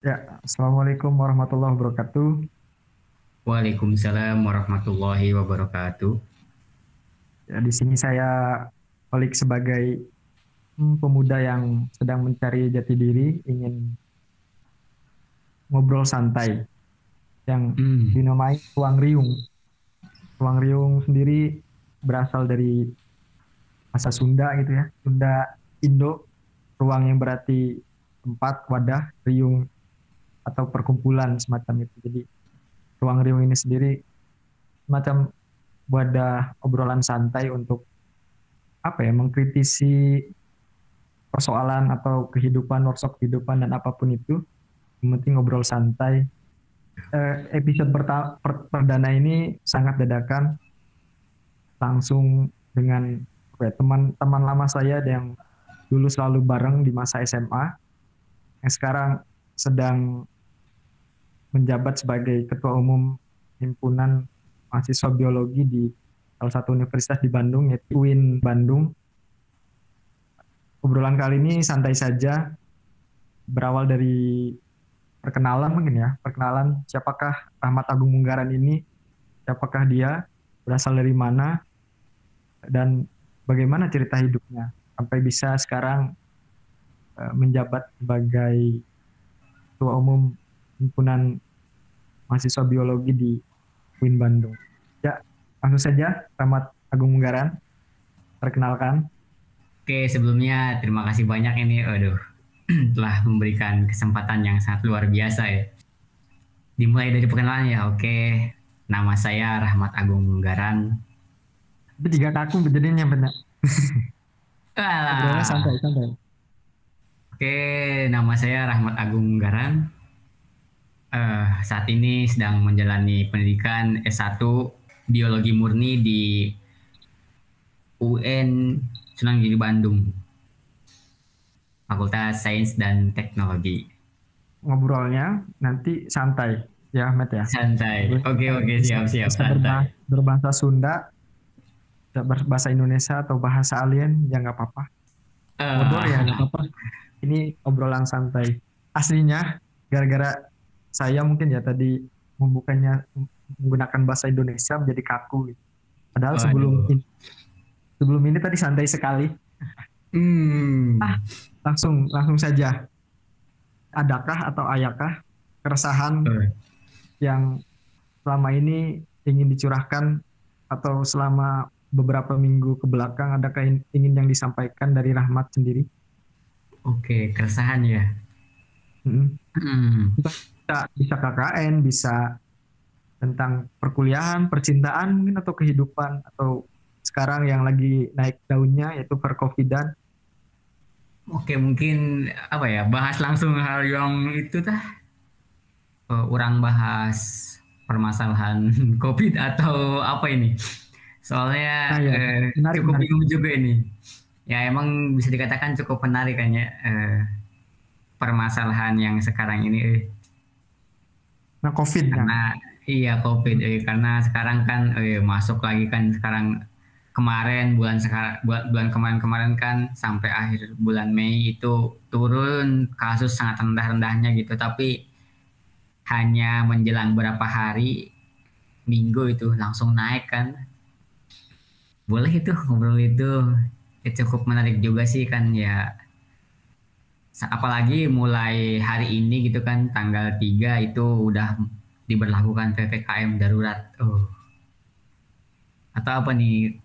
Ya, Assalamualaikum warahmatullahi wabarakatuh. Waalaikumsalam warahmatullahi wabarakatuh. Ya, di sini saya Olik sebagai pemuda yang sedang mencari jati diri, ingin ngobrol santai yang Hmm. dinamai Ruang Riung. Ruang Riung sendiri berasal dari bahasa Sunda gitu ya, Sunda Indo, ruang yang berarti tempat, wadah, riung atau perkumpulan semacam itu. Jadi ruang riung ini sendiri semacam wadah obrolan santai untuk apa ya mengkritisi persoalan atau kehidupan workshop kehidupan dan apa pun itu. Yang penting ngobrol santai. Eh, episode pertama perdana ini sangat dadakan. Langsung dengan apa ya, teman-teman lama saya yang dulu selalu bareng di masa SMA yang sekarang sedang menjabat sebagai ketua umum himpunan mahasiswa biologi di salah satu universitas di Bandung yaitu UIN Bandung. Obrolan kali ini santai saja berawal dari perkenalan mungkin ya, perkenalan siapakah Rahmat Agung Munggaran ini, siapakah dia, berasal dari mana, dan bagaimana cerita hidupnya sampai bisa sekarang uh, menjabat sebagai ketua umum himpunan mahasiswa biologi di UIN Bandung. Ya, langsung saja Rahmat Agung Munggaran, perkenalkan. Oke, sebelumnya terima kasih banyak ini, aduh, telah memberikan kesempatan yang sangat luar biasa ya. Dimulai dari perkenalan ya, oke. Nama saya Rahmat Agung Munggaran. Tapi tiga kaku jadinya benar. Alah. santai, santai. Oke, nama saya Rahmat Agung Munggaran. Eh, saat ini sedang menjalani pendidikan S1 Biologi Murni di UN Sunan Giri Bandung. Fakultas Sains dan Teknologi. Ngobrolnya nanti santai ya, Met ya. Santai. Oke, oke, siap, siap, Bisa santai. berba- berbahasa Sunda, berbahasa Indonesia atau bahasa alien ya nggak apa-apa. Bodor ya nggak apa-apa. Ini obrolan santai. Aslinya gara-gara saya mungkin ya tadi membukanya menggunakan bahasa Indonesia menjadi kaku. gitu. Padahal Waduh. sebelum ini, sebelum ini tadi santai sekali. hmm. Ah. Langsung langsung saja. Adakah atau ayakah keresahan Eh, yang selama ini ingin dicurahkan atau selama beberapa minggu ke belakang adakah in- ingin yang disampaikan dari Rahmat sendiri? Oke, keresahan ya. Mm. Hmm. Bisa, bisa KKN, bisa tentang perkuliahan, percintaan mungkin atau kehidupan atau sekarang yang lagi naik daunnya yaitu perkovidan. Oke, mungkin apa ya? Bahas langsung hal yang itu tah. Eh, orang bahas permasalahan COVID atau apa ini? Soalnya Nah, ya. eh, Menarik, cukup menarik. bingung juga ini. Ya emang bisa dikatakan cukup menarik kan ya eh, permasalahan yang sekarang ini. eh. Nah, COVID kan. Karena iya COVID, eh, karena sekarang kan eh, masuk lagi kan sekarang kemarin bulan sekarang bulan, kemarin-kemarin kan sampai akhir bulan Mei itu turun kasus sangat rendah-rendahnya gitu, tapi hanya menjelang berapa hari minggu itu langsung naik kan. Boleh itu ngobrol itu cukup menarik juga sih kan ya apalagi mulai hari ini gitu kan tanggal 3 itu udah diberlakukan PPKM darurat. Oh. Atau apa nih?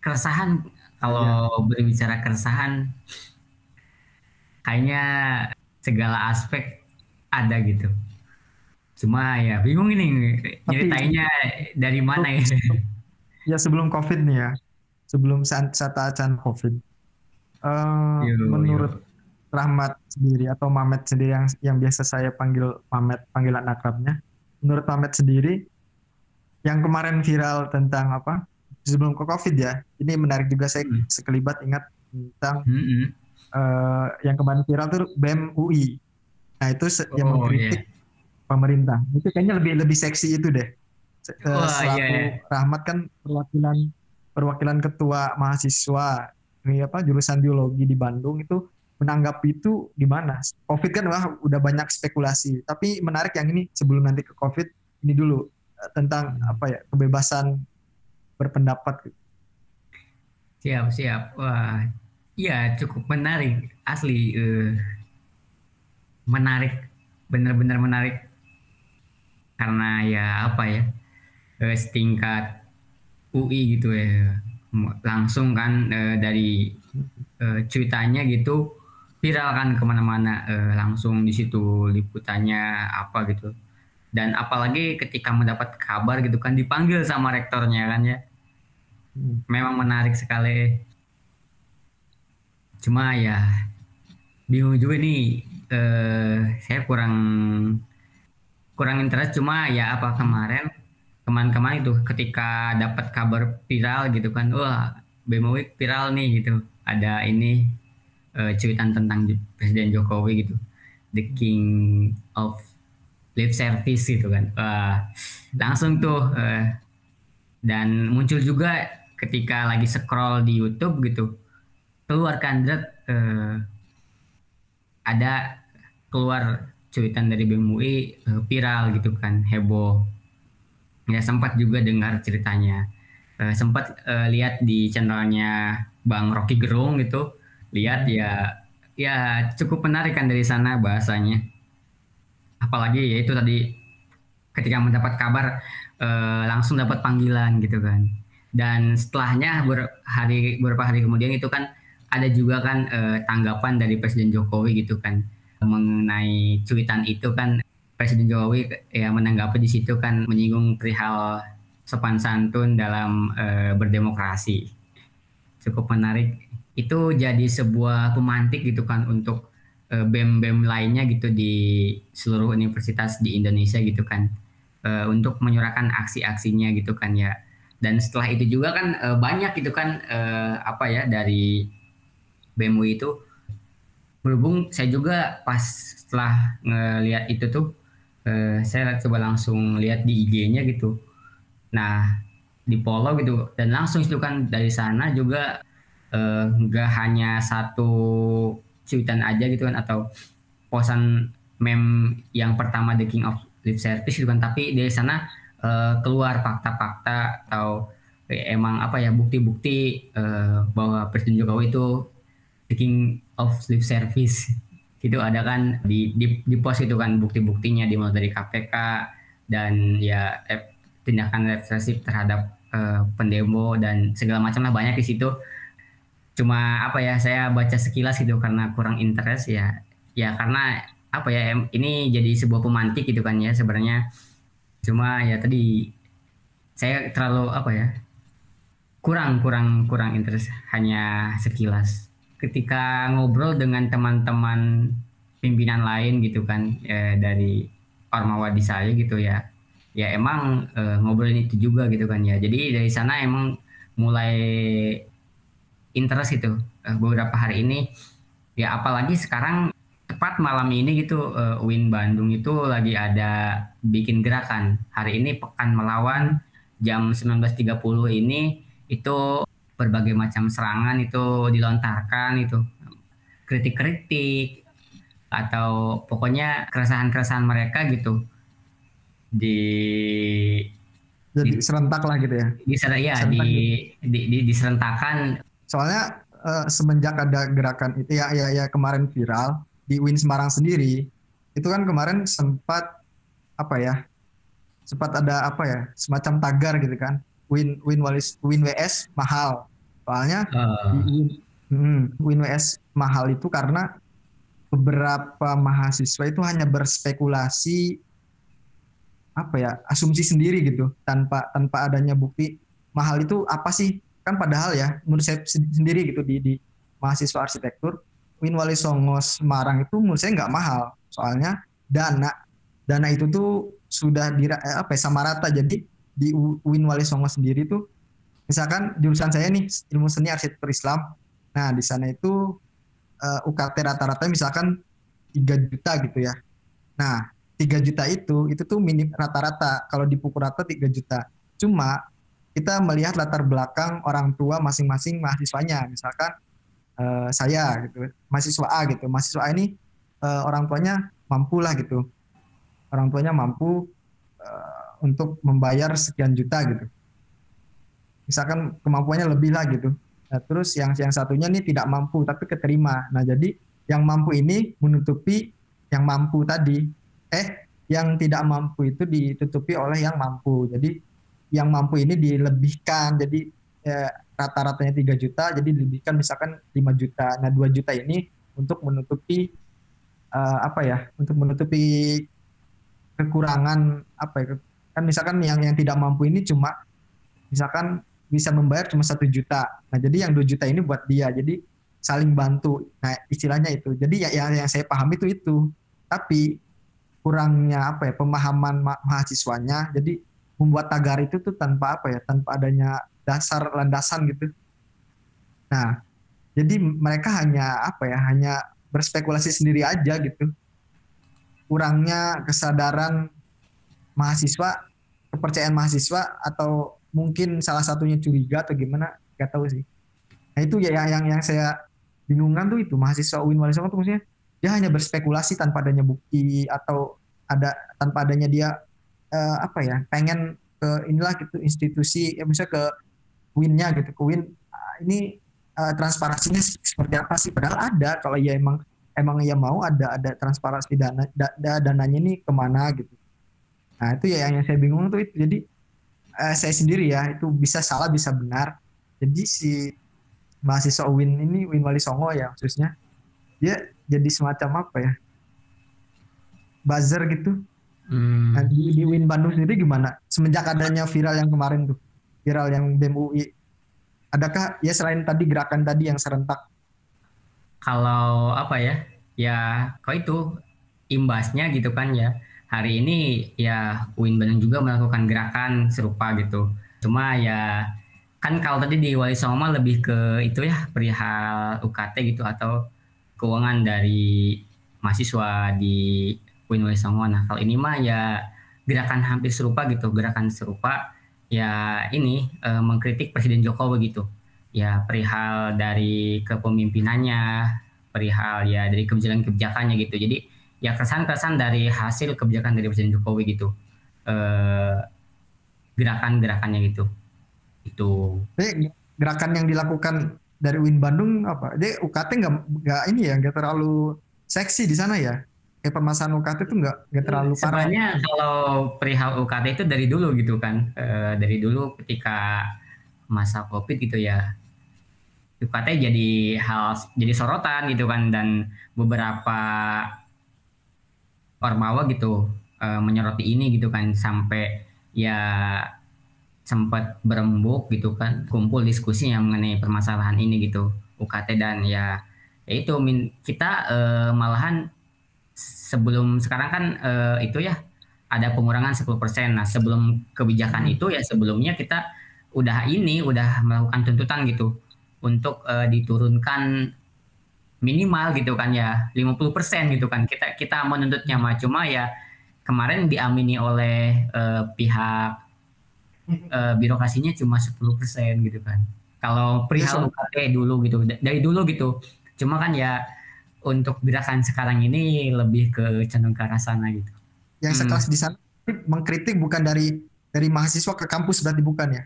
Keresahan kalau berbicara keresahan kayaknya segala aspek ada gitu. Cuma ya bingung ini nyeritainnya dari mana ya? Ya sebelum COVID nih ya, sebelum saat saat acan COVID. Eh, Yo, menurut Rahmat sendiri atau Mamet sendiri yang yang biasa saya panggil Mamet panggilan akrabnya. Menurut Mamet sendiri yang kemarin viral tentang apa? Sebelum ke COVID ya. Ini menarik juga saya Hmm. sekelibat ingat tentang Mm-mm. eh, yang kemarin viral tuh BEM UI. Nah, itu se- yang Oh, mengkritik pemerintah. Itu kayaknya lebih lebih seksi itu deh. Eh, Wah, selaku iya, iya. Rahmat kan perwakilan perwakilan ketua mahasiswa ini apa jurusan biologi di Bandung itu menanggapi itu gimana? Covid kan wah udah banyak spekulasi, tapi menarik yang ini sebelum nanti ke Covid ini dulu eh, tentang apa ya kebebasan berpendapat. Siap siap, wah, iya cukup menarik asli, uh, menarik, benar-benar menarik karena ya apa ya uh, setingkat UI gitu ya. Langsung kan uh, dari uh, ceritanya gitu viral kan ke mana-mana uh, langsung di situ liputannya apa gitu. Dan apalagi ketika mendapat kabar gitu kan dipanggil sama rektornya kan ya. Hmm. memang menarik sekali. Cuma ya bingung juga nih uh, saya kurang kurang interest. Cuma ya apa kemarin kemarin-kemarin itu ketika dapat kabar viral gitu kan wah BMW viral nih gitu. Ada ini uh, cuitan tentang Presiden Jokowi gitu. The king of lip service gitu kan. Uh, langsung tuh uh, dan muncul juga ketika lagi scroll di YouTube gitu keluar kan uh, ada keluar cuitan dari BMUI uh, viral gitu kan heboh ya sempat juga dengar ceritanya. Uh, sempat uh, lihat di channelnya Bang Rocky Gerung gitu. Lihat ya ya cukup menarik kan dari sana bahasanya. Apalagi ya itu tadi ketika mendapat kabar eh, langsung dapat panggilan gitu kan. Dan setelahnya ber, hari beberapa hari kemudian itu kan ada juga kan eh, tanggapan dari Presiden Jokowi gitu kan. Mengenai cuitan itu kan Presiden Jokowi ya menanggapi di situ kan menyinggung perihal sopan santun dalam eh, berdemokrasi. Cukup menarik. Itu jadi sebuah pemantik gitu kan untuk uh, BEM-BEM lainnya gitu di seluruh universitas di Indonesia gitu kan. Uh, untuk menyuarakan aksi-aksinya gitu kan ya. Dan setelah itu juga kan uh, banyak gitu kan uh, apa ya dari BMU itu. Berhubung saya juga pas setelah ngelihat itu tuh uh, saya coba langsung lihat di IG-nya gitu. Nah di follow gitu. Dan langsung itu kan dari sana juga Eh, nggak uh, hanya satu cuitan aja gitu kan atau posan mem yang pertama The King of Lip Service gitu kan. Tapi dari sana uh, keluar fakta-fakta atau eh, emang apa ya bukti-bukti uh, bahwa Presiden Jokowi itu The King of Lip Service gitu ada kan di di, di pos itu kan bukti-buktinya dimulai dari KPK dan ya eh, tindakan represif terhadap uh, pendemo dan segala macam lah banyak di situ. Cuma apa ya saya baca sekilas gitu karena kurang interest ya ya karena apa ya ini jadi sebuah pemantik gitu kan ya sebenarnya. Cuma ya tadi saya terlalu apa ya kurang kurang kurang interest hanya sekilas ketika ngobrol dengan teman-teman pimpinan lain gitu kan ya, dari Ormawa di saya gitu ya ya emang e, ngobrolin itu juga gitu kan ya. Jadi dari sana emang mulai interest itu uh, beberapa hari ini. Ya apalagi sekarang tepat malam ini gitu uh, Win Bandung itu lagi ada bikin gerakan. Hari ini pekan melawan jam 19.30 ini itu berbagai macam serangan itu dilontarkan itu. Kritik-kritik atau pokoknya keresahan-keresahan mereka gitu. Di jadi di, serentak lah gitu ya? Di, ya, di, gitu. di, di, diserentakan Soalnya uh, semenjak ada gerakan itu ya ya ya kemarin viral di Win Semarang sendiri itu kan kemarin sempat apa ya sempat ada apa ya semacam tagar gitu kan. Win Win Walis Win WS mahal soalnya uh. Hmm, mahal itu karena beberapa mahasiswa itu hanya berspekulasi apa ya asumsi sendiri gitu tanpa tanpa adanya bukti mahal itu apa sih? Kan padahal ya menurut saya sendiri gitu di, di mahasiswa arsitektur Win Wali Songo Semarang itu menurut saya nggak mahal. Soalnya dana dana itu tuh sudah di eh, apa ya, sama rata jadi di Win Wali Songo sendiri tuh misalkan jurusan saya nih ilmu seni arsitektur Islam. Nah di sana itu uh, eh, UKT rata-rata misalkan 3 juta gitu ya. Nah 3 juta itu itu tuh minim rata-rata. Kalau dipukul rata 3 juta. Cuma kita melihat latar belakang orang tua masing-masing mahasiswanya. Misalkan uh, saya gitu mahasiswa A gitu. Mahasiswa A ini uh, orang tuanya mampu lah gitu. Orang tuanya mampu uh, untuk membayar sekian juta gitu misalkan kemampuannya lebih lah gitu. Nah, terus yang yang satunya ini tidak mampu tapi keterima. Nah jadi yang mampu ini menutupi yang mampu tadi. Eh yang tidak mampu itu ditutupi oleh yang mampu. Jadi yang mampu ini dilebihkan. Jadi ya, rata-ratanya 3 juta jadi dilebihkan misalkan 5 juta. Nah 2 juta ini untuk menutupi uh, apa ya untuk menutupi kekurangan apa ya kan misalkan yang yang tidak mampu ini cuma misalkan bisa membayar cuma satu juta. Nah jadi yang dua juta ini buat dia jadi saling bantu. Nah istilahnya itu. Jadi ya yang, yang saya pahami itu itu. Tapi kurangnya apa ya pemahaman ma mahasiswanya jadi membuat tagar itu tuh tanpa apa ya tanpa adanya dasar landasan gitu. Nah jadi mereka hanya apa ya hanya berspekulasi sendiri aja gitu. Kurangnya kesadaran mahasiswa kepercayaan mahasiswa atau mungkin salah satunya curiga atau gimana nggak tahu sih. Nah itu ya yang yang saya bingungkan tuh itu mahasiswa UIN Wali Songo tuh maksudnya dia hanya berspekulasi tanpa adanya bukti atau ada tanpa adanya dia uh, apa ya pengen ke inilah gitu institusi ya misalnya ke Win-nya gitu ke Win uh, ini uh, transparansinya seperti apa sih? Padahal ada kalau ya emang emang ya mau ada ada transparansi dana da, da, dananya ini ke mana gitu. Nah itu ya yang saya bingung tuh itu. Jadi uh, saya sendiri ya itu bisa salah bisa benar. Jadi si mahasiswa Win ini Win Wali Songo ya khususnya dia jadi semacam apa ya? Buzzer gitu. Hmm. nah, di, di Win Bandung sendiri gimana? Semenjak adanya viral yang kemarin tuh viral yang BEM UI adakah ya selain tadi gerakan tadi yang serentak? Kalau apa ya? Ya kok itu imbasnya gitu kan ya hari ini ya UIN Bandung juga melakukan gerakan serupa gitu. Cuma ya kan kalau tadi di Wali Songo lebih ke itu ya perihal UKT gitu atau keuangan dari mahasiswa di UIN Wali Songo. Nah kalau ini mah ya gerakan hampir serupa gitu gerakan serupa ya ini eh, mengkritik Presiden Jokowi gitu. Ya perihal dari kepemimpinannya, perihal ya dari kebijakan-kebijakannya gitu. Jadi ya kesan-kesan dari hasil kebijakan dari Presiden Jokowi gitu. Eh, gerakan-gerakannya gitu. Itu. Jadi gerakan yang dilakukan dari Win Bandung apa? Dia UKT nggak nggak ini ya nggak terlalu seksi di sana ya? Kayak permasalahan UKT itu nggak nggak terlalu parah. Sebenarnya kalau perihal UKT itu dari dulu gitu kan, e, dari dulu ketika masa COVID gitu ya, UKT jadi hal jadi sorotan gitu kan dan beberapa ormawa gitu e, menyoroti ini gitu kan sampai ya sempat berembuk gitu kan kumpul diskusi yang mengenai permasalahan ini gitu UKT dan ya, ya itu kita e, malahan sebelum sekarang kan e, itu ya ada pengurangan 10%. Nah, sebelum kebijakan hmm. itu ya sebelumnya kita udah ini udah melakukan tuntutan gitu untuk uh, diturunkan minimal gitu kan ya 50% gitu kan kita kita menuntutnya mah cuma ya kemarin diamini oleh uh, pihak uh, birokrasinya cuma 10% gitu kan. Kalau perihal UKT dulu gitu dari dulu gitu. Cuma kan ya untuk gerakan sekarang ini lebih ke cenderung ke arah sana gitu. Yang hmm. sekelas di sana mengkritik bukan dari dari mahasiswa ke kampus berarti bukan ya?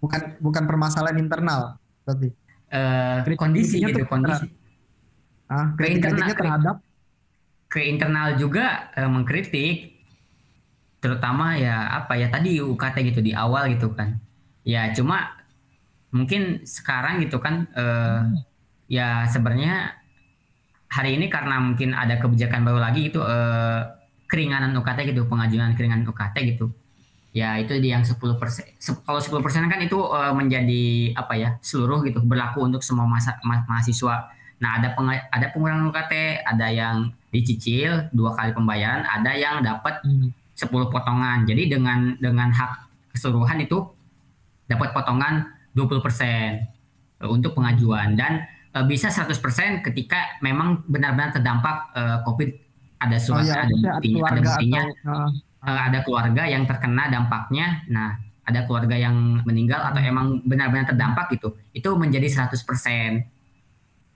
Bukan bukan permasalahan internal berarti? Uh, kondisi gitu kondisi ah, ke internal terhadap? ke internal juga uh, mengkritik. Terutama ya apa ya tadi UKT gitu di awal gitu kan. Ya cuma mungkin sekarang gitu kan hmm. ya sebenarnya hari ini karena mungkin ada kebijakan baru lagi itu uh, keringanan UKT gitu pengajuan keringanan UKT gitu. Ya itu di yang 10 persen kalau 10 persen kan itu uh, menjadi apa ya seluruh gitu berlaku untuk semua masa, ma mahasiswa nah ada peng, ada pengurangan UKT ada yang dicicil dua kali pembayaran ada yang dapat hmm. 10 potongan jadi dengan dengan hak keseluruhan itu dapat potongan 20 persen untuk pengajuan dan uh, bisa 100 persen ketika memang benar-benar terdampak uh, COVID ada surat oh, iya, ada buktinya ada buktinya atau, uh uh, ada keluarga yang terkena dampaknya, nah ada keluarga yang meninggal atau hmm. emang benar-benar terdampak gitu, itu menjadi 100%.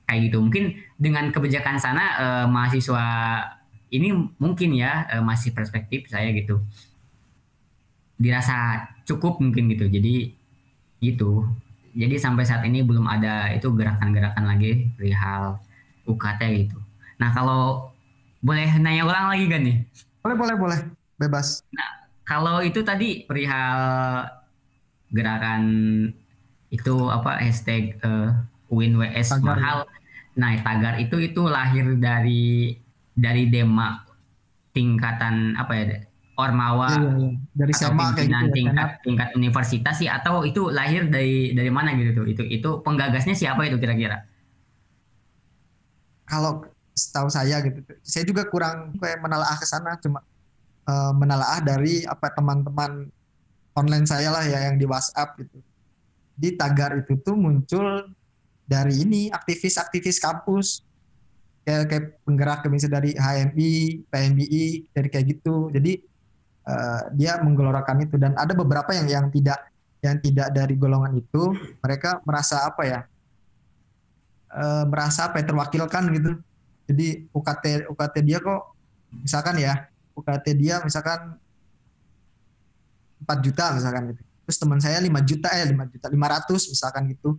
Kayak gitu. Mungkin dengan kebijakan sana uh, mahasiswa ini mungkin ya uh, masih perspektif saya gitu. Dirasa cukup mungkin gitu. Jadi gitu. Jadi sampai saat ini belum ada itu gerakan-gerakan lagi perihal UKT gitu. Nah kalau boleh nanya ulang lagi kan nih? Boleh boleh boleh. Bebas. Nah kalau itu tadi perihal gerakan itu apa hashtag uh, win WS tagar. mahal nah tagar itu itu lahir dari dari dema tingkatan apa ya ormawa iya, iya, dari sama pimpinan gitu ya, tingkat ya. tingkat universitas sih atau itu lahir dari dari mana gitu tuh? Itu itu penggagasnya siapa itu kira-kira? Kalau setahu saya gitu saya juga kurang kayak menelaah ke sana cuma uh, menelaah dari apa teman-teman online saya lah ya yang di WhatsApp gitu. Di tagar itu tuh muncul dari ini aktivis-aktivis kampus kayak kayak penggerak misalnya dari HMI, PMBI, dari kayak gitu. Jadi uh, dia menggelorakan itu dan ada beberapa yang yang tidak yang tidak dari golongan itu mereka merasa apa ya uh, merasa apa ya terwakilkan gitu. Jadi UKT UKT dia kok misalkan ya UKT dia misalkan 4 juta misalkan gitu terus teman saya 5 juta eh 5 juta 500 misalkan gitu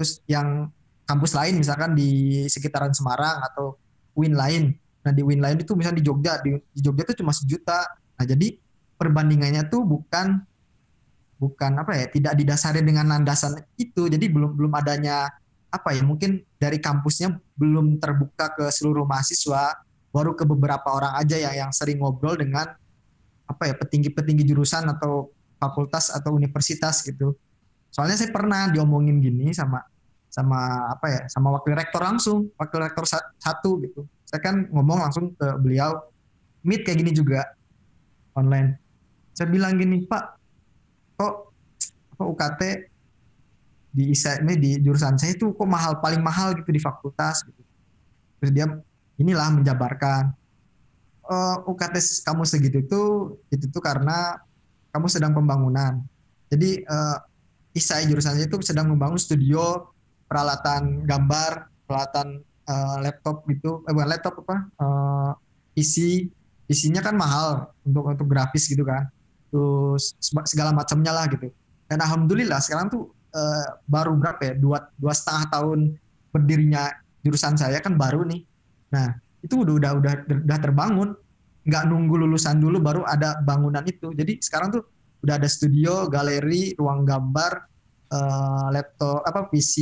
terus yang kampus lain misalkan di sekitaran Semarang atau Win lain. Nah di Win lain itu misalnya di Jogja di, di Jogja itu cuma sejuta. Nah jadi perbandingannya tuh bukan bukan apa ya tidak didasari dengan landasan itu. Jadi belum belum adanya apa ya mungkin dari kampusnya belum terbuka ke seluruh mahasiswa. Baru ke beberapa orang aja ya yang sering ngobrol dengan apa ya petinggi-petinggi jurusan atau fakultas atau universitas gitu. Soalnya saya pernah diomongin gini sama sama apa ya sama wakil rektor langsung wakil rektor satu gitu. Saya kan ngomong langsung ke beliau meet kayak gini juga online. Saya bilang gini pak kok kok UKT di ini di jurusan saya itu kok mahal paling mahal gitu di fakultas gitu. Terus dia inilah menjabarkan uh, eh, UKT kamu segitu itu itu tuh karena kamu sedang pembangunan. Jadi uh, ISAI jurusan itu sedang membangun studio peralatan gambar, peralatan uh, laptop gitu, eh bukan laptop apa? Uh, PC, PC-nya kan mahal untuk untuk grafis gitu kan. Terus segala macamnya lah gitu. Dan alhamdulillah sekarang tuh uh, baru berapa ya? Dua dua setengah tahun berdirinya jurusan saya kan baru nih. Nah itu udah udah udah udah terbangun nggak nunggu lulusan dulu baru ada bangunan itu. Jadi sekarang tuh udah ada studio, galeri, ruang gambar, uh, laptop, apa PC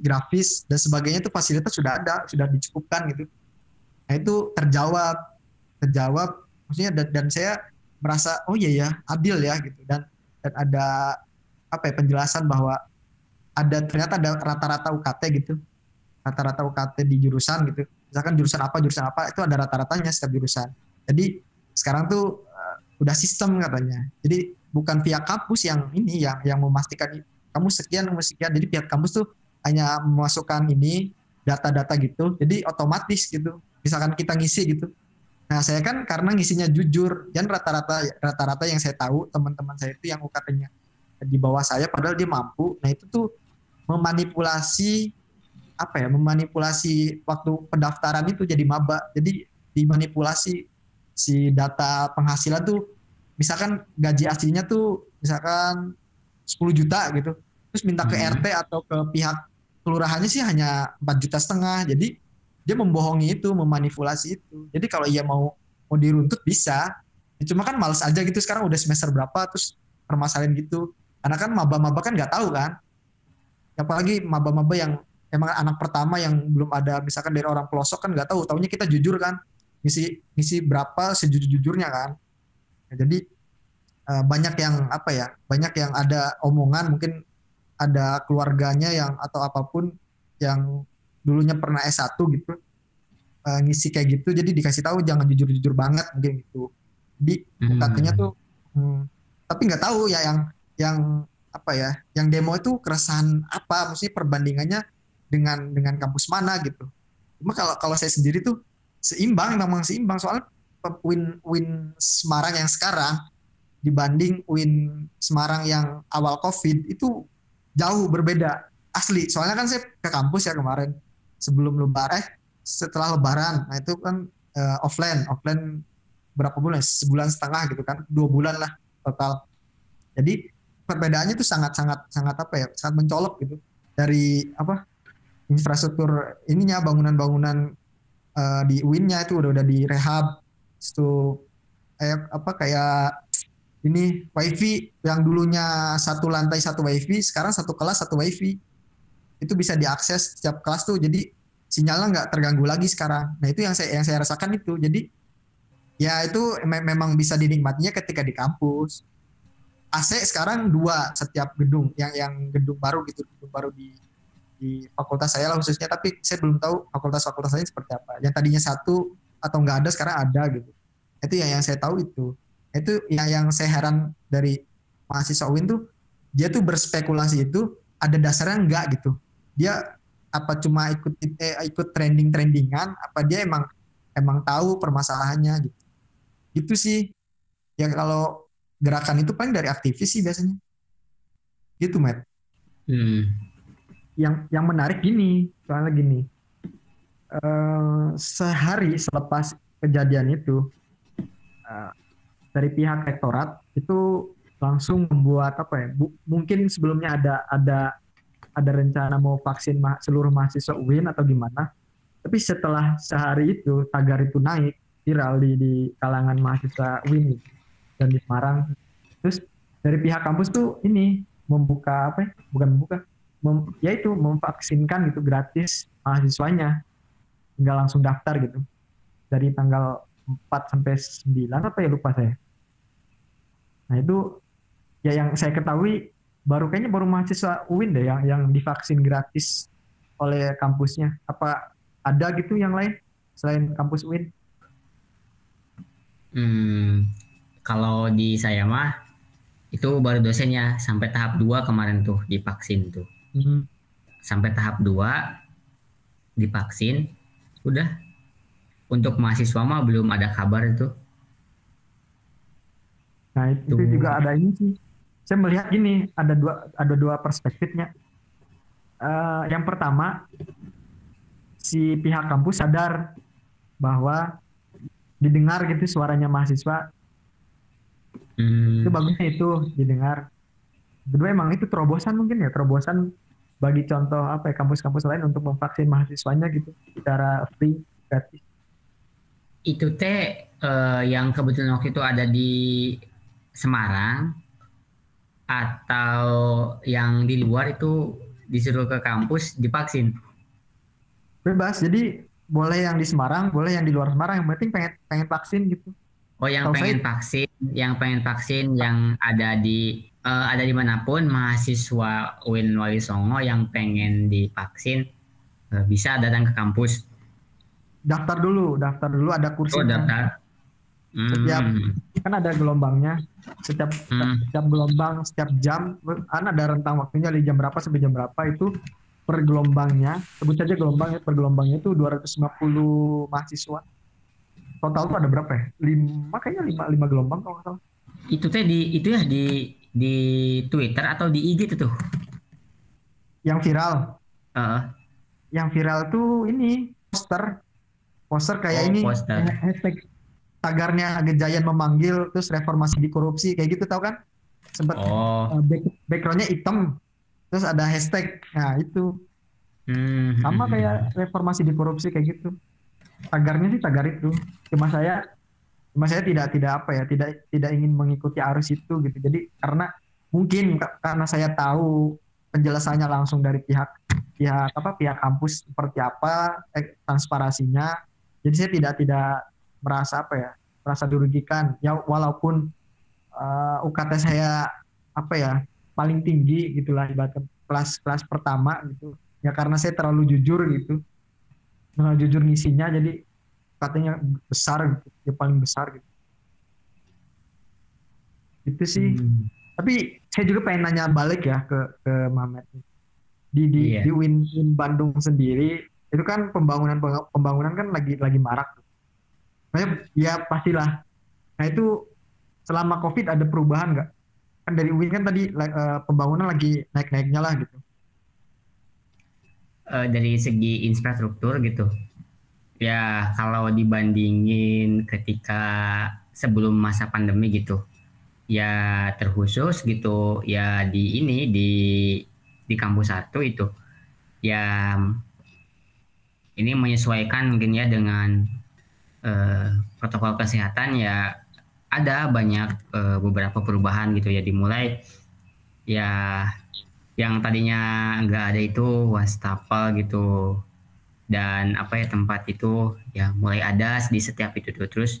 grafis dan sebagainya itu fasilitas sudah ada, sudah dicukupkan gitu. Nah itu terjawab, terjawab. Maksudnya dan, dan saya merasa oh iya ya adil ya gitu dan dan ada apa ya penjelasan bahwa ada ternyata ada rata-rata UKT gitu rata-rata UKT di jurusan gitu misalkan jurusan apa jurusan apa itu ada rata-ratanya setiap jurusan jadi sekarang tuh uh, udah sistem katanya. Jadi bukan pihak kampus yang ini yang yang memastikan kamu sekian kamu sekian. Jadi pihak kampus tuh hanya memasukkan ini data-data gitu. Jadi otomatis gitu. Misalkan kita ngisi gitu. Nah saya kan karena ngisinya jujur dan rata-rata rata-rata yang saya tahu teman-teman saya itu yang UKT-nya di bawah saya padahal dia mampu. Nah itu tuh memanipulasi apa ya memanipulasi waktu pendaftaran itu jadi maba. Jadi dimanipulasi si data penghasilan tuh misalkan gaji aslinya tuh misalkan 10 juta gitu terus minta ke hmm. RT atau ke pihak kelurahannya sih hanya 4 juta setengah. Jadi dia membohongi itu memanipulasi itu. Jadi kalau ia mau mau diruntut bisa. Ya, cuma kan males aja gitu sekarang udah semester berapa terus permasalahan gitu. Karena kan maba-maba kan nggak tahu kan. Apalagi maba-maba yang emang anak pertama yang belum ada misalkan dari orang pelosok kan nggak tahu. Tahunya kita jujur kan ngisi ngisi berapa sejujur-jujurnya kan jadi uh, banyak yang apa ya banyak yang ada omongan mungkin ada keluarganya yang atau apa pun yang dulunya pernah S1 gitu uh, ngisi kayak gitu jadi dikasih tahu jangan jujur-jujur banget mungkin gitu di hmm. katanya tuh hmm, tapi nggak tahu ya yang yang apa ya yang demo itu keresahan apa mesti perbandingannya dengan dengan kampus mana gitu cuma kalau kalau saya sendiri tuh seimbang memang seimbang soal win win Semarang yang sekarang dibanding win Semarang yang awal covid itu jauh berbeda asli. Soalnya kan saya ke kampus ya kemarin sebelum lebaran eh, setelah lebaran. Nah itu kan uh, offline offline berapa bulan? Sebulan setengah gitu kan dua bulan lah total. Jadi perbedaannya itu sangat sangat apa ya sangat mencolok gitu dari apa infrastruktur ininya bangunan-bangunan uh, di UIN-nya itu udah udah direhab itu eh, apa kayak ini wifi yang dulunya satu lantai satu wifi sekarang satu kelas satu wifi. Itu bisa diakses setiap kelas tuh jadi sinyalnya nggak terganggu lagi sekarang. Nah itu yang saya yang saya rasakan itu. Jadi ya itu me memang bisa dinikmatinya ketika di kampus. AC sekarang dua setiap gedung yang yang gedung baru gitu gedung baru di di fakultas saya lah khususnya. Tapi saya belum tahu fakultas-fakultas lain seperti apa. Yang tadinya satu atau nggak ada sekarang ada gitu itu yang yang saya tahu itu. Itu yang yang saya heran dari mahasiswa UIN tuh dia tuh berspekulasi itu ada dasarnya enggak gitu. Dia apa cuma ikut eh, ikut trending trendingan apa dia emang emang tahu permasalahannya gitu. Itu sih. Ya kalau gerakan itu paling dari aktivis sih biasanya. Gitu Matt. Hmm. yang yang menarik gini soalnya gini. Uh, sehari selepas kejadian itu uh, dari pihak rektorat itu langsung membuat apa ya bu, mungkin sebelumnya ada ada ada rencana mau vaksin ma seluruh mahasiswa UIN atau gimana. Tapi setelah sehari itu tagar itu naik viral di, di kalangan mahasiswa UIN dan di Semarang. Terus dari pihak kampus tuh ini membuka apa ya? Bukan membuka, mem, ya itu memvaksinkan gitu gratis mahasiswanya. Tinggal langsung daftar gitu. Dari tanggal 4 sampai 9 apa ya lupa saya. Nah itu ya yang saya ketahui baru kayaknya baru mahasiswa UIN deh yang yang divaksin gratis oleh kampusnya. Apa ada gitu yang lain selain kampus UIN? Hmm, kalau di saya mah itu baru dosennya sampai tahap 2 kemarin tuh divaksin tuh. Hmm. Sampai tahap 2 divaksin udah untuk mahasiswa mah belum ada kabar itu. Nah, itu tuh. juga ada ini sih saya melihat gini ada dua ada dua perspektifnya uh, yang pertama si pihak kampus sadar bahwa didengar gitu suaranya mahasiswa hmm. itu bagusnya itu didengar kedua emang itu terobosan mungkin ya terobosan bagi contoh apa ya kampus-kampus lain untuk memvaksin mahasiswanya gitu secara free gratis itu teh uh, yang kebetulan waktu itu ada di Semarang atau yang di luar itu disuruh ke kampus divaksin? Bebas. Jadi boleh yang di Semarang, boleh yang di luar Semarang. Yang penting pengen pengen vaksin gitu. Oh, yang Tau pengen saya... vaksin, yang pengen vaksin yang ada di uh, ada di mana pun mahasiswa UIN Wali Songo yang pengen divaksin uh, bisa datang ke kampus. Daftar dulu, daftar dulu ada kursi. Oh, daftar. Setiap hmm. kan ada gelombangnya. Setiap hmm. setiap gelombang setiap jam kan ada rentang waktunya dari jam berapa sampai jam berapa itu per gelombangnya. Sebut saja gelombangnya per gelombangnya itu 250 mahasiswa. Total tuh ada berapa ya? Lima kayaknya lima lima gelombang kalau nggak salah. Itu teh di itu ya di di Twitter atau di IG itu tuh yang viral. Uh. yang viral tuh ini poster poster kayak oh, ini poster. hashtag tagarnya Gejayan memanggil terus reformasi di korupsi kayak gitu tau kan sempat oh. uh, back, backgroundnya hitam terus ada hashtag nah itu hmm. sama kayak reformasi di korupsi kayak gitu tagarnya sih tagar itu cuma saya cuma saya tidak tidak apa ya tidak tidak ingin mengikuti arus itu gitu jadi karena mungkin karena saya tahu penjelasannya langsung dari pihak pihak apa pihak kampus seperti apa eh, transparasinya jadi saya tidak tidak merasa apa ya merasa dirugikan. Ya walaupun uh, eh, UKT saya apa ya paling tinggi gitulah ibarat kelas kelas pertama gitu. Ya karena saya terlalu jujur gitu. Terlalu jujur ngisinya jadi katanya besar gitu ya paling besar gitu. Itu sih. Hmm. tapi saya juga pengen nanya balik ya ke ke Mamet. Di di yeah. di Win, Win Bandung sendiri itu kan pembangunan pembangunan kan lagi lagi marak ya pastilah. Nah itu selama COVID ada perubahan nggak? Kan dari UIN kan tadi uh, pembangunan lagi naik-naiknya lah gitu. uh, dari segi infrastruktur gitu ya kalau dibandingin ketika sebelum masa pandemi gitu ya terkhusus gitu ya di ini di di kampus satu itu ya ini menyesuaikan mungkin ya dengan uh, protokol kesehatan ya ada banyak uh, beberapa perubahan gitu ya dimulai ya yang tadinya nggak ada itu wastafel gitu dan apa ya tempat itu ya mulai ada di setiap itu tuh. Terus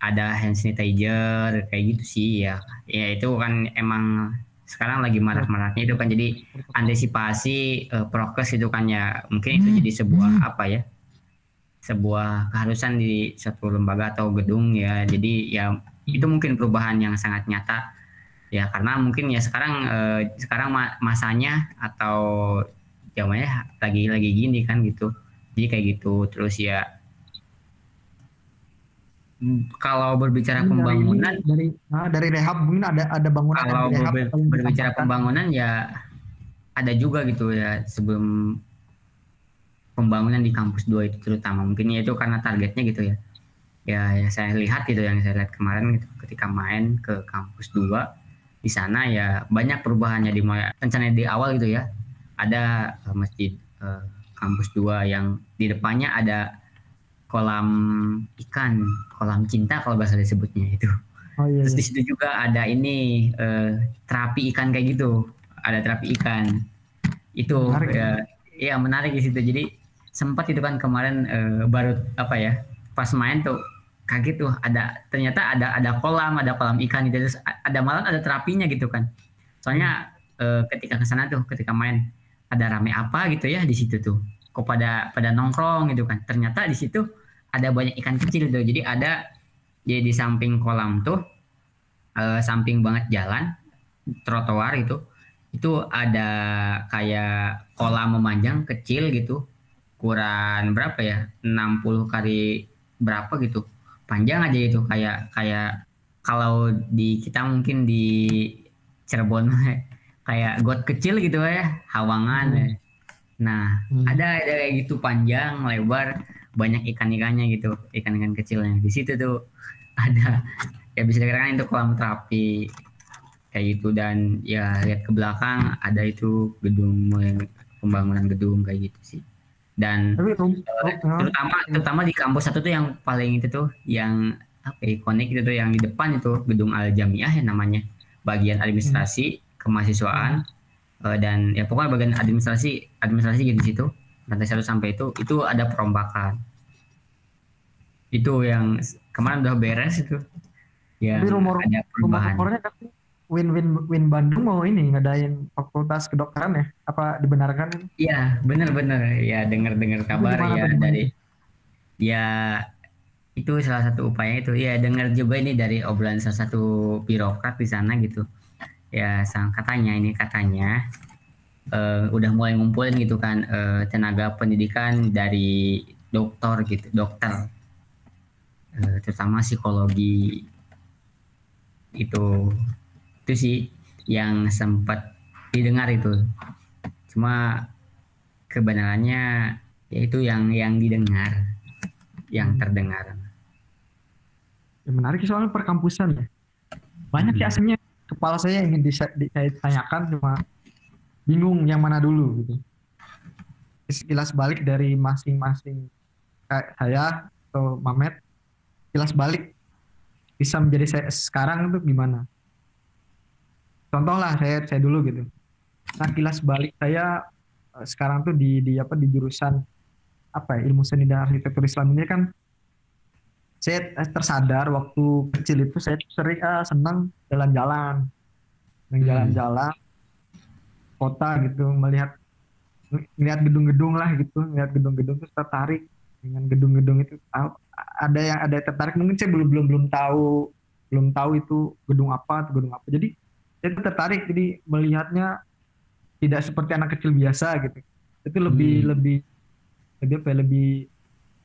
ada hand sanitizer kayak gitu sih ya. Ya itu kan emang sekarang lagi marak-maraknya itu kan jadi antisipasi uh, prokes itu kan ya. Mungkin itu hmm. jadi sebuah hmm. apa ya sebuah keharusan di satu lembaga atau gedung ya. Jadi ya itu mungkin perubahan yang sangat nyata. Ya karena mungkin ya sekarang uh, sekarang masanya atau zamannya lagi lagi gini kan gitu. Jadi kayak gitu. Terus ya kalau berbicara pembangunan dari nah, dari rehab mungkin ada ada bangunan kalau rehab, ber, berbicara pembangunan ya ada juga gitu ya sebelum pembangunan di kampus 2 itu terutama. Mungkin ya itu karena targetnya gitu ya. Ya, ya saya lihat gitu yang saya lihat kemarin gitu ketika main ke kampus 2 di sana ya banyak perubahannya di rencana di awal gitu ya. Ada uh, masjid uh, kampus 2 yang di depannya ada kolam ikan, kolam cinta kalau bahasa disebutnya itu. Oh, iya, Terus di iya. situ juga ada ini uh, terapi ikan kayak gitu, ada terapi ikan. Itu menarik, ya, ya menarik di situ. Jadi sempat itu kan kemarin uh, baru apa ya pas main tuh kaget tuh ada ternyata ada ada kolam ada kolam ikan gitu terus ada malah ada terapinya gitu kan soalnya uh, ketika ke sana tuh ketika main ada rame apa gitu ya di situ tuh kok pada pada nongkrong gitu kan ternyata di situ ada banyak ikan kecil tuh jadi ada jadi di samping kolam tuh uh, samping banget jalan trotoar itu itu ada kayak kolam memanjang kecil gitu ukuran berapa ya 60 kali berapa gitu panjang aja itu kayak kayak kalau di kita mungkin di Cirebon kayak got kecil gitu ya hawangan hmm. ya. nah hmm. ada ada kayak gitu panjang lebar banyak ikan-ikannya gitu ikan-ikan kecilnya. Di situ tuh ada ya bisa dikatakan itu kolam terapi kayak gitu. Dan ya lihat ke belakang ada itu gedung pembangunan gedung kayak gitu sih. Dan Tapi, uh, terutama terutama di kampus satu tuh yang paling itu tuh yang apa ya, ikonik itu tuh yang di depan itu gedung Al Jamiah ya namanya. Bagian administrasi hmm. kemahasiswaan uh, dan ya pokoknya bagian administrasi administrasi gitu di situ lantai satu sampai itu itu ada perombakan. Itu yang kemarin udah beres itu. Ya rumor ada perubahan. rumor Win Win Win Bandung mau ini ngadain fakultas kedokteran ya? Apa dibenarkan? Iya benar-benar ya dengar-dengar kabar ya dari ya itu salah satu upaya itu. Ya dengar juga ini dari obrolan salah satu birokrat di sana gitu. Ya sang katanya ini katanya uh, udah mulai ngumpulin gitu kan uh, tenaga pendidikan dari dokter gitu dokter. Uh, terutama psikologi itu itu sih yang sempat didengar itu. Cuma kebenarannya yaitu yang yang didengar yang terdengar. Yang menarik soalnya perkampusan ya. Banyak hmm. sih aslinya. Kepala saya ingin ditanyakan cuma bingung yang mana dulu gitu. Sekilas balik dari masing-masing saya atau Mamet kilas balik bisa menjadi saya sekarang itu gimana? Contoh lah saya saya dulu gitu. Nah kilas balik saya eh, sekarang tuh di di apa di jurusan apa ya ilmu seni dan arsitektur Islam ini kan saya tersadar waktu kecil itu saya sering uh, senang jalan-jalan. Hmm. Kota gitu melihat melihat gedung-gedung lah gitu melihat gedung-gedung terus tertarik dengan gedung-gedung itu. Ada yang ada yang tertarik mungkin saya belum belum belum tahu belum tahu itu gedung apa atau gedung apa. Jadi saya tertarik jadi melihatnya tidak seperti anak kecil biasa gitu. Itu lebih hmm. lebih lebih apa ya, lebih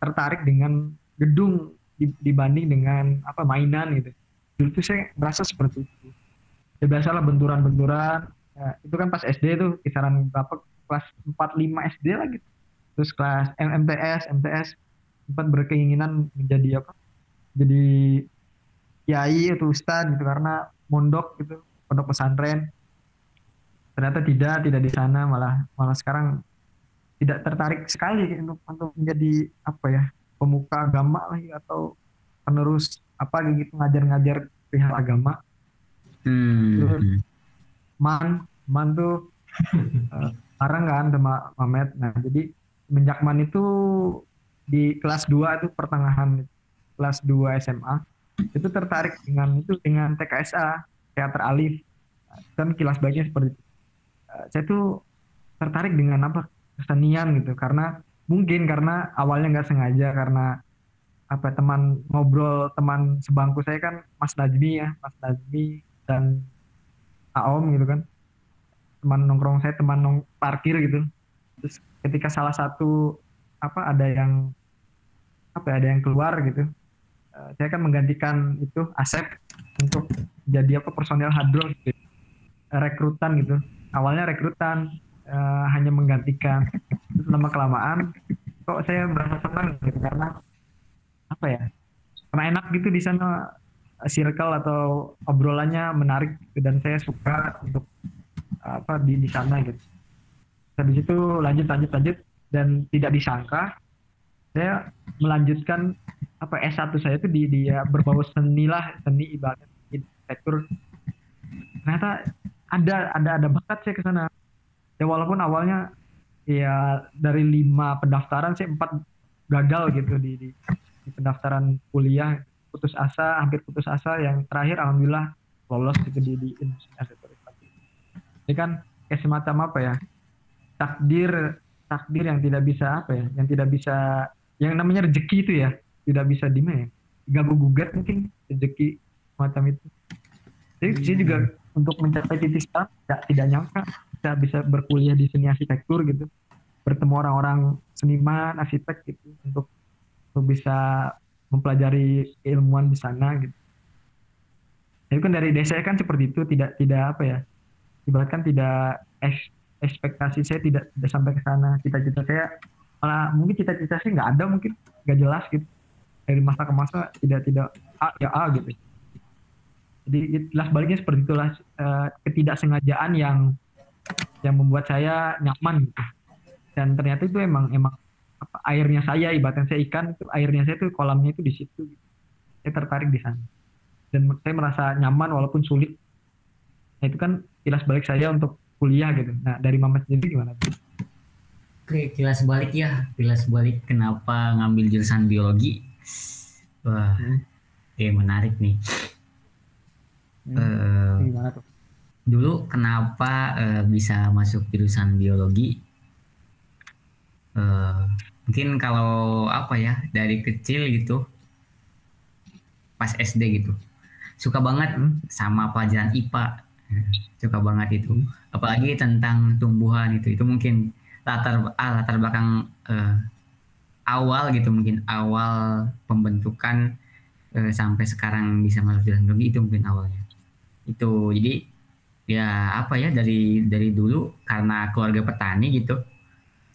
tertarik dengan gedung dibanding dengan apa mainan gitu. Dulu tuh saya merasa seperti itu. Ya biasalah benturan-benturan ya, itu kan pas SD tuh kisaran berapa? Kelas 4 5 SD lah gitu. Terus kelas MTS MTS sempat berkeinginan menjadi apa? Jadi kiai atau ustadz gitu karena mondok gitu pondok pesantren. Ternyata tidak tidak di sana malah malah sekarang tidak tertarik sekali gitu, untuk untuk menjadi apa ya pemuka agama lagi atau penerus apa gitu ngajar-ngajar pihak agama. Hmm. Man man tuh uh, sekarang kan sama Mamet. Nah jadi semenjak man itu di kelas 2 itu pertengahan kelas 2 SMA itu tertarik dengan itu dengan TKSA teater alif. Kan kilas baiknya seperti itu. Uh, saya tuh tertarik dengan apa? Kesenian gitu. Karena mungkin karena awalnya nggak sengaja karena apa teman ngobrol teman sebangku saya kan Mas Najmi ya Mas Najmi dan Aom gitu kan. Teman nongkrong saya teman nong parkir gitu. Terus ketika salah satu apa ada yang apa ya, ada yang keluar gitu uh, saya kan menggantikan itu Asep untuk jadi apa personel hadro gitu. rekrutan gitu. Awalnya rekrutan uh, hanya menggantikan. Terus lama kelamaan kok saya merasa senang gitu karena apa ya karena enak gitu di sana circle atau obrolannya menarik dan saya suka untuk apa di di sana gitu. Habis itu lanjut lanjut lanjut dan tidak disangka saya melanjutkan apa S1 saya itu di dia berbau seni lah seni ibarat arsitektur. Ternyata ada ada ada bakat saya ke sana. Ya walaupun awalnya ya dari lima pendaftaran saya empat gagal gitu di, di, di pendaftaran kuliah putus asa hampir putus asa yang terakhir alhamdulillah lolos gitu di di arsitektur ini kan kayak semacam apa ya? Takdir takdir yang tidak bisa apa ya? Yang tidak bisa yang namanya rezeki itu ya tidak bisa di mana ya? Ganggu gugat mungkin rezeki semacam itu. Jadi hmm. saya juga untuk mencapai titik sekarang tidak tidak nyangka bisa bisa berkuliah di seni arsitektur gitu. Bertemu orang-orang seniman arsitek gitu untuk untuk bisa mempelajari ilmuwan di sana gitu. Itu kan dari desa kan seperti itu tidak tidak apa ya ibaratkan tidak ekspektasi saya tidak tidak sampai ke sana. Cita-cita saya malah mungkin cita-cita saya nggak ada mungkin nggak jelas gitu. Dari masa ke masa tidak tidak A ya A gitu. Jadi jelas baliknya seperti itulah uh, ketidaksengajaan yang yang membuat saya nyaman gitu. Dan ternyata itu emang emang apa, airnya saya ibaratnya saya ikan itu airnya saya itu kolamnya itu di situ gitu. saya tertarik di sana dan saya merasa nyaman walaupun sulit nah itu kan kilas balik saya untuk kuliah gitu. Nah dari Mama sendiri gimana? Oke, kilas balik ya. Kilas balik kenapa ngambil jurusan biologi? Wah, hmm. eh menarik nih. Hmm. Uh, gimana tuh? Dulu kenapa uh, bisa masuk jurusan biologi? Uh, mungkin kalau apa ya dari kecil gitu, pas SD gitu, suka banget hmm. sama pelajaran IPA suka banget itu apalagi tentang tumbuhan itu itu mungkin latar ah, latar belakang uh, awal gitu mungkin awal pembentukan uh, sampai sekarang bisa masuk jalan biologi itu mungkin awalnya itu jadi ya apa ya dari dari dulu karena keluarga petani gitu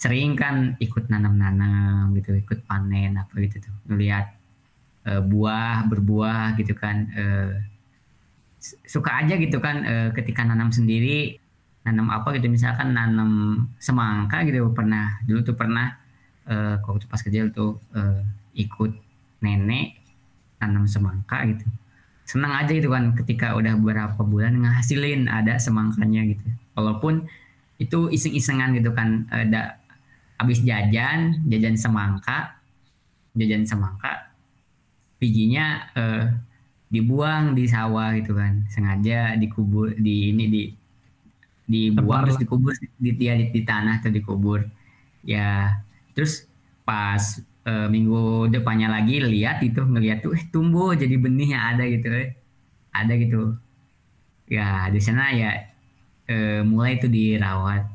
sering kan ikut nanam-nanam gitu ikut panen apa gitu tuh. Uh, eh, buah berbuah gitu kan uh, suka aja gitu kan e, ketika nanam sendiri nanam apa gitu. Misalkan nanam semangka gitu pernah dulu tuh pernah e, waktu pas kecil tuh e, ikut nenek nanam semangka gitu. Senang aja gitu kan ketika udah beberapa bulan ngasilin ada semangkanya gitu. Walaupun itu iseng-isengan gitu kan ada habis jajan jajan semangka jajan semangka bijinya eh, dibuang di sawah gitu kan. Sengaja dikubur di ini di dibuang terus dikubur di, di, di, di tanah atau dikubur. Ya terus pas e, minggu depannya lagi lihat itu ngelihat tuh eh tumbuh jadi benihnya ada gitu eh. ada gitu. Ya di sana ya e, mulai itu dirawat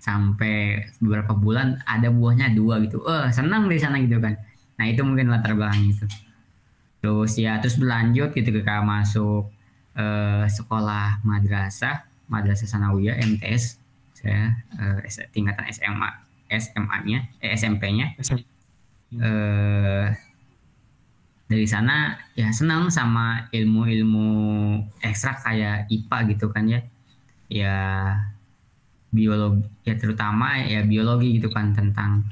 sampai beberapa bulan ada buahnya dua gitu. Eh senang di sana gitu kan. Nah itu mungkin latar belakang itu. Terus ya terus berlanjut gitu ketika masuk uh, sekolah madrasah madrasah sanawiyah MTS saya uh, tingkatan SMA SMA-nya eh, SMP-nya SMP. Uh, dari sana ya senang sama ilmu-ilmu ekstrak kayak IPA gitu kan ya. Ya biologi ya terutama ya biologi gitu kan tentang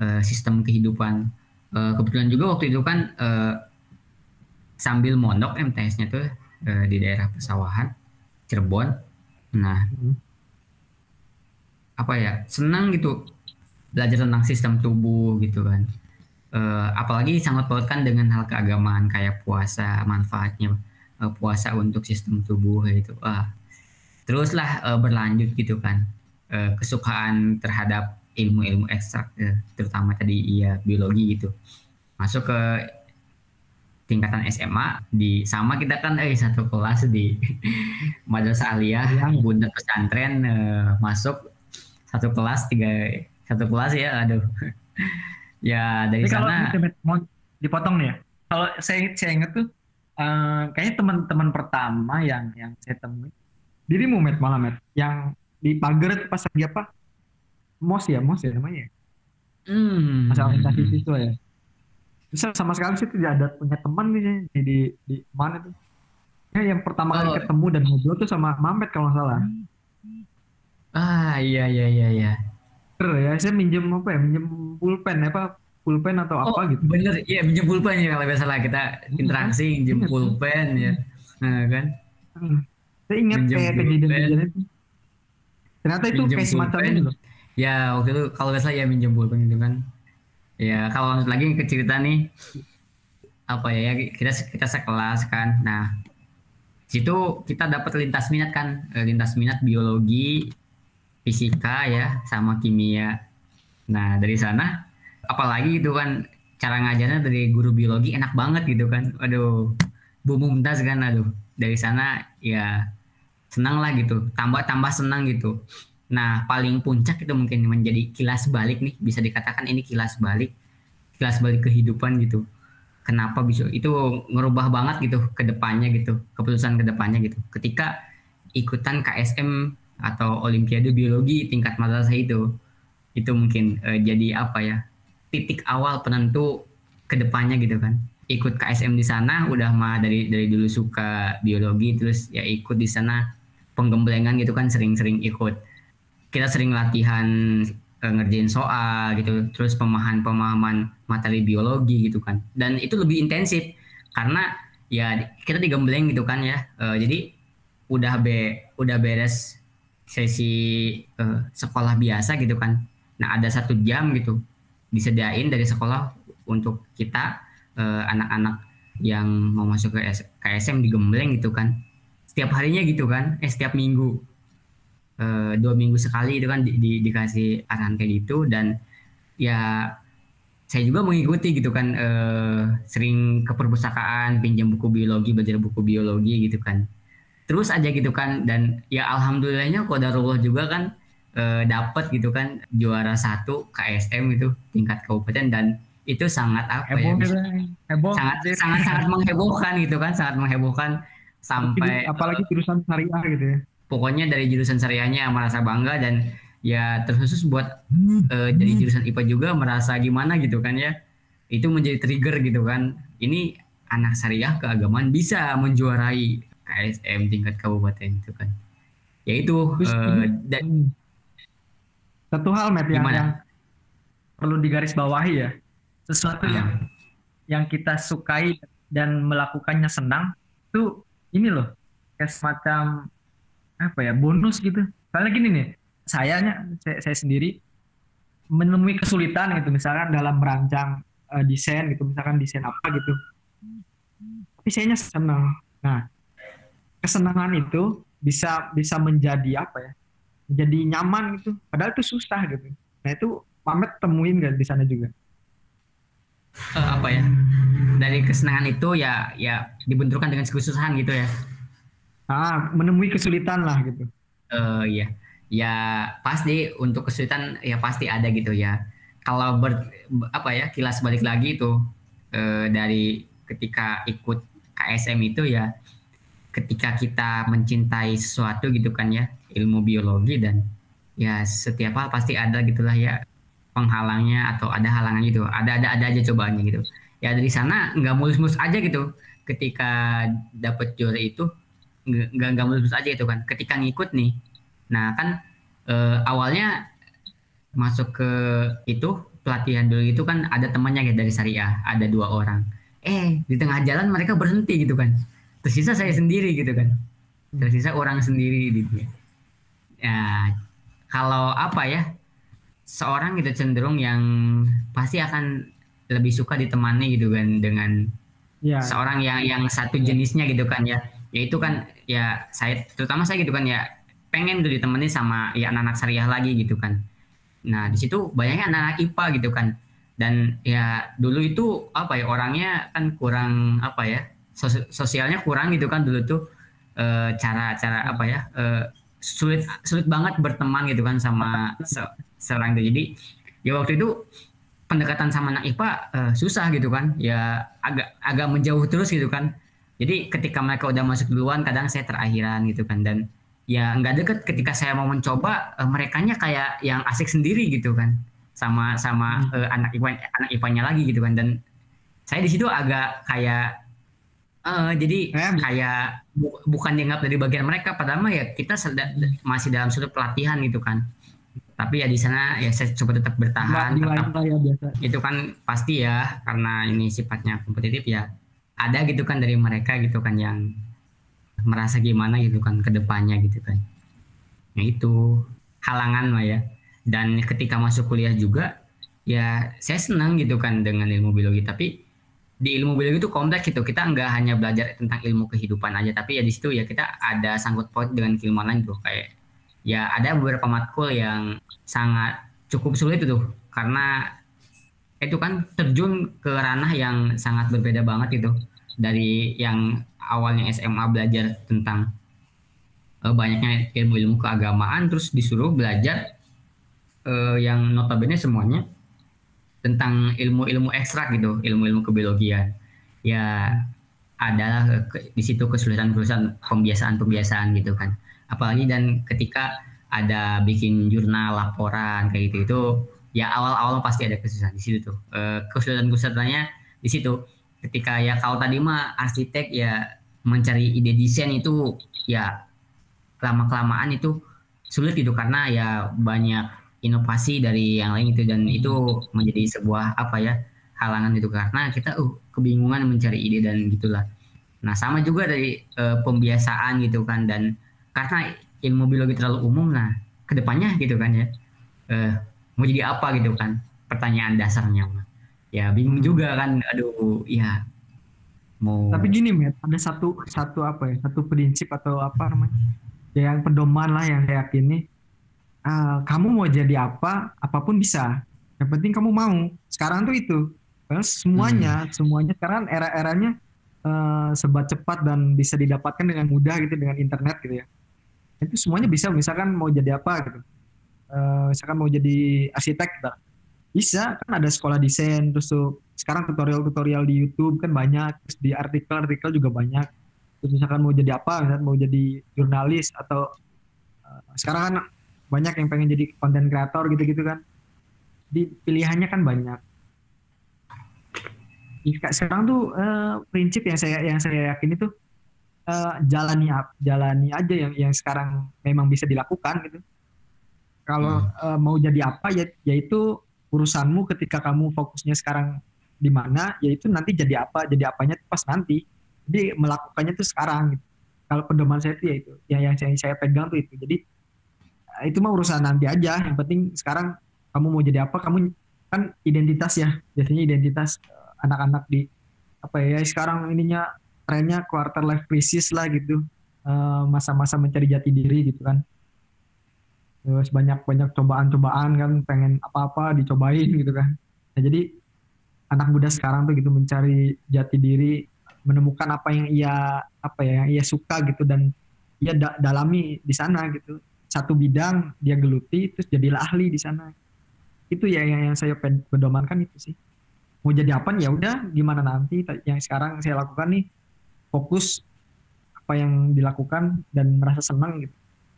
uh, sistem kehidupan. Uh, kebetulan juga waktu itu kan uh, sambil mondok MTS-nya tuh uh, di daerah pesawahan Cirebon. Nah hmm. apa ya senang gitu belajar tentang sistem tubuh gitu kan. Uh, apalagi sangat pautkan dengan hal keagamaan kayak puasa manfaatnya uh, puasa untuk sistem tubuh itu ah teruslah uh, berlanjut gitu kan uh, kesukaan terhadap ilmu-ilmu ekstrak uh, terutama tadi iya biologi gitu masuk ke tingkatan SMA di sama kita kan eh satu kelas di madrasah aliyah ya, bunda pesantren uh, masuk satu kelas tiga satu kelas ya aduh Ya dari Jadi sana. Kalau dipotong nih ya. Kalau saya saya ingat tuh uh, kayaknya teman-teman pertama yang yang saya temui dirimu met malam met yang di pagar itu pas lagi apa? Mos ya, mos ya namanya. Hmm. Masalah orientasi siswa ya. Bisa sama sekali sih tidak ada punya teman nih di di, di mana tuh? Ya, yang pertama oh. kali ketemu dan ngobrol tuh sama Mamet kalau nggak salah. Ah iya iya iya iya ya saya minjem apa ya minjem pulpen apa pulpen atau oh, apa gitu bener iya minjem pulpen ya kalau salah kita iya, interaksi minjem pulpen ya nah, kan hmm. saya ingat minjem kayak kejadian-kejadian itu ternyata itu minjem kayak semacam itu loh. Ya waktu itu kalau salah ya minjem pulpen gitu kan. Ya kalau lagi ke cerita nih. Apa ya, ya kita kita sekelas kan. Nah situ kita dapat lintas minat kan. Eh, lintas minat biologi fisika ya sama kimia. Nah dari sana apalagi itu kan cara ngajarnya dari guru biologi enak banget gitu kan. Aduh Bu Mumtaz kan aduh. Dari sana ya senang lah gitu. Tambah tambah senang gitu. Nah paling puncak itu mungkin menjadi kilas balik nih bisa dikatakan ini kilas balik kilas balik kehidupan gitu. Kenapa bisa itu ngerubah banget gitu ke depannya gitu keputusan ke depannya gitu. Ketika ikutan KSM atau olimpiade biologi tingkat madrasah itu itu mungkin uh, jadi apa ya titik awal penentu ke depannya gitu kan ikut KSM di sana udah mah dari dari dulu suka biologi terus ya ikut di sana penggemblengan gitu kan sering-sering ikut kita sering latihan uh, ngerjain soal gitu terus pemahaman pemahaman materi biologi gitu kan dan itu lebih intensif karena ya kita digembleng gitu kan ya uh, jadi udah be udah beres sesi uh, sekolah biasa gitu kan. Nah ada satu jam gitu disediain dari sekolah untuk kita uh, anak-anak yang mau masuk ke KSM di Gembleng gitu kan. Setiap harinya gitu kan, eh setiap minggu. Uh, dua minggu sekali itu kan di, di, dikasih arahan kayak gitu. Dan ya saya juga mengikuti gitu kan uh, sering ke perpustakaan pinjam buku biologi belajar buku biologi gitu kan. Terus aja gitu kan dan ya alhamdulillahnya kodarullah juga kan e, dapat gitu kan juara satu KSM itu tingkat kabupaten. Dan itu sangat apa ya, heboh, ya heboh. sangat sangat sangat menghebohkan gitu kan sangat menghebohkan sampai apalagi jurusan syariah gitu ya. Pokoknya dari jurusan syariahnya merasa bangga dan ya terkhusus buat uh, dari jurusan IPA juga merasa gimana gitu kan ya. Itu menjadi trigger gitu kan. Ini anak syariah keagamaan bisa menjuarai KSM tingkat kabupaten itu kan. Ya itu uh, dan satu hal Matt yang, yang perlu digarisbawahi ya. Sesuatu yang ah. yang kita sukai dan melakukannya senang itu ini loh kayak semacam apa ya bonus gitu. Soalnya gini nih sayanya saya, saya sendiri menemui kesulitan gitu. Misalkan dalam merancang uh, desain gitu misalkan desain apa gitu. Tapi sayanya senang nah kesenangan itu bisa bisa menjadi apa ya menjadi nyaman gitu. Padahal itu susah gitu. Nah itu pamet temuin gak di sana juga uh, apa ya? Dari kesenangan itu ya ya dibenturkan dengan kesusahan gitu ya. Ah menemui kesulitan lah gitu. Uh, ya ya pasti untuk kesulitan ya pasti ada gitu ya. Kalau ber apa ya kilas balik lagi itu uh, dari ketika ikut KSM itu ya ketika kita mencintai sesuatu gitu kan ya ilmu biologi dan ya setiap hal pasti ada gitulah ya penghalangnya atau ada halangan gitu. Ada ada ada aja cobaannya gitu. Ya dari sana nggak mulus-mulus aja gitu. Ketika dapat juara itu nggak nggak mulus-mulus aja itu kan. Ketika ngikut nih nah kan eh, awalnya masuk ke itu pelatihan dulu itu kan ada temannya gitu dari syariah ada dua orang. Eh di tengah jalan mereka berhenti gitu kan. Tersisa saya sendiri gitu kan. Tersisa orang sendiri gitu ya kalau apa ya seorang gitu cenderung yang pasti akan lebih suka ditemani gitu kan dengan ya. seorang yang yang satu jenisnya gitu kan ya. Yaitu kan ya saya terutama saya gitu kan ya pengen tuh ditemani sama ya anak-anak syariah lagi gitu kan. Nah di situ banyaknya anak-anak IPA gitu kan. Dan ya dulu itu apa ya orangnya kan kurang apa ya sosialnya kurang gitu kan dulu tuh e, cara cara apa ya e, sulit sulit banget berteman gitu kan sama se, seorang itu. Jadi ya waktu itu pendekatan sama anak IPA uh, susah gitu kan. Ya agak agak menjauh terus gitu kan. Jadi ketika mereka udah masuk duluan kadang saya terakhiran gitu kan. Dan ya nggak deket. Ketika saya mau mencoba uh, nya kayak yang asik sendiri gitu kan. Sama sama uh, anak IPA anak IPA-nya lagi gitu kan. Dan saya di situ agak kayak Uh, jadi eh, kayak bu bukan dianggap dari bagian mereka padahal ya kita masih dalam suatu pelatihan gitu kan. Tapi ya di sana ya saya coba tetap bertahan tetap, ya biasa. itu kan pasti ya karena ini sifatnya kompetitif ya ada gitu kan dari mereka gitu kan yang merasa gimana gitu kan ke depannya gitu kan. Ya itu halangan lah ya. Dan ketika masuk kuliah juga ya saya senang gitu kan dengan ilmu biologi tapi di ilmu biologi itu kompleks gitu. Kita nggak hanya belajar tentang ilmu kehidupan aja, tapi ya di situ ya kita ada sangkut paut dengan keilmuan lain tuh. Kayak ya ada beberapa matkul yang sangat cukup sulit itu karena itu kan terjun ke ranah yang sangat berbeda banget itu dari yang awalnya SMA belajar tentang uh, banyaknya ilmu-ilmu keagamaan terus disuruh belajar uh, yang notabene semuanya tentang ilmu-ilmu ekstrak gitu, ilmu-ilmu kebiologian. Ya adalah di situ kesulitan-kesulitan pembiasaan-pembiasaan gitu kan. Apalagi dan ketika ada bikin jurnal laporan kayak gitu itu ya awal-awal pasti ada kesulitan di situ tuh. E, kesulitan-kesulitannya di situ. Ketika ya kalau tadi mah arsitek ya mencari ide desain itu ya lama kelamaan itu sulit gitu karena ya banyak inovasi dari yang lain itu dan itu menjadi sebuah apa ya halangan itu karena kita uh kebingungan mencari ide dan gitulah. Nah sama juga dari uh, pembiasaan gitu kan dan karena ilmu biologi terlalu umum nah ke depannya gitu kan ya uh, mau jadi apa gitu kan pertanyaan dasarnya ya bingung hmm. juga kan aduh ya mau tapi gini met ada satu satu apa ya satu prinsip atau apa namanya ya yang pedoman lah yang saya yakini uh, kamu mau jadi apa apa pun bisa. Yang penting kamu mau. Sekarang tuh itu. Karena semuanya hmm. semuanya sekarang era-eranya uh, sebat cepat dan bisa didapatkan dengan mudah gitu dengan internet gitu ya. Itu semuanya bisa misalkan mau jadi apa gitu. Uh, misalkan mau jadi arsitek gitu. bisa kan ada sekolah desain terus tuh sekarang tutorial-tutorial di YouTube kan banyak terus di artikel-artikel juga banyak. Terus misalkan mau jadi apa misalkan mau jadi jurnalis atau uh, sekarang kan banyak yang pengen jadi konten kreator gitu-gitu kan. Di pilihannya kan banyak. Sekarang tuh uh, prinsip yang saya yang saya yakin itu uh, jalani jalani aja yang yang sekarang memang bisa dilakukan gitu. Kalau hmm. uh, mau jadi apa ya yaitu urusanmu ketika kamu fokusnya sekarang di mana yaitu nanti jadi apa jadi apanya pas nanti. Jadi melakukannya tuh sekarang gitu. kalau pedoman saya itu ya itu yang yang saya, saya pegang tuh itu. Jadi itu mah urusan nanti aja. Yang penting sekarang kamu mau jadi apa kamu kan identitas ya. Biasanya identitas eh, anak-anak di apa ya sekarang ininya trennya quarter life crisis lah gitu. Eh, masa-masa mencari jati diri gitu kan. Terus banyak banyak cobaan-cobaan kan pengen apa-apa dicobain gitu kan. Nah, jadi anak muda sekarang tuh gitu mencari jati diri menemukan apa yang ia apa ya yang ia suka gitu dan ia da dalami di sana gitu satu bidang dia geluti terus jadilah ahli di sana itu ya yang, yang saya pedomankan itu sih mau jadi apa ya udah gimana nanti yang sekarang saya lakukan nih fokus apa yang dilakukan dan merasa senang gitu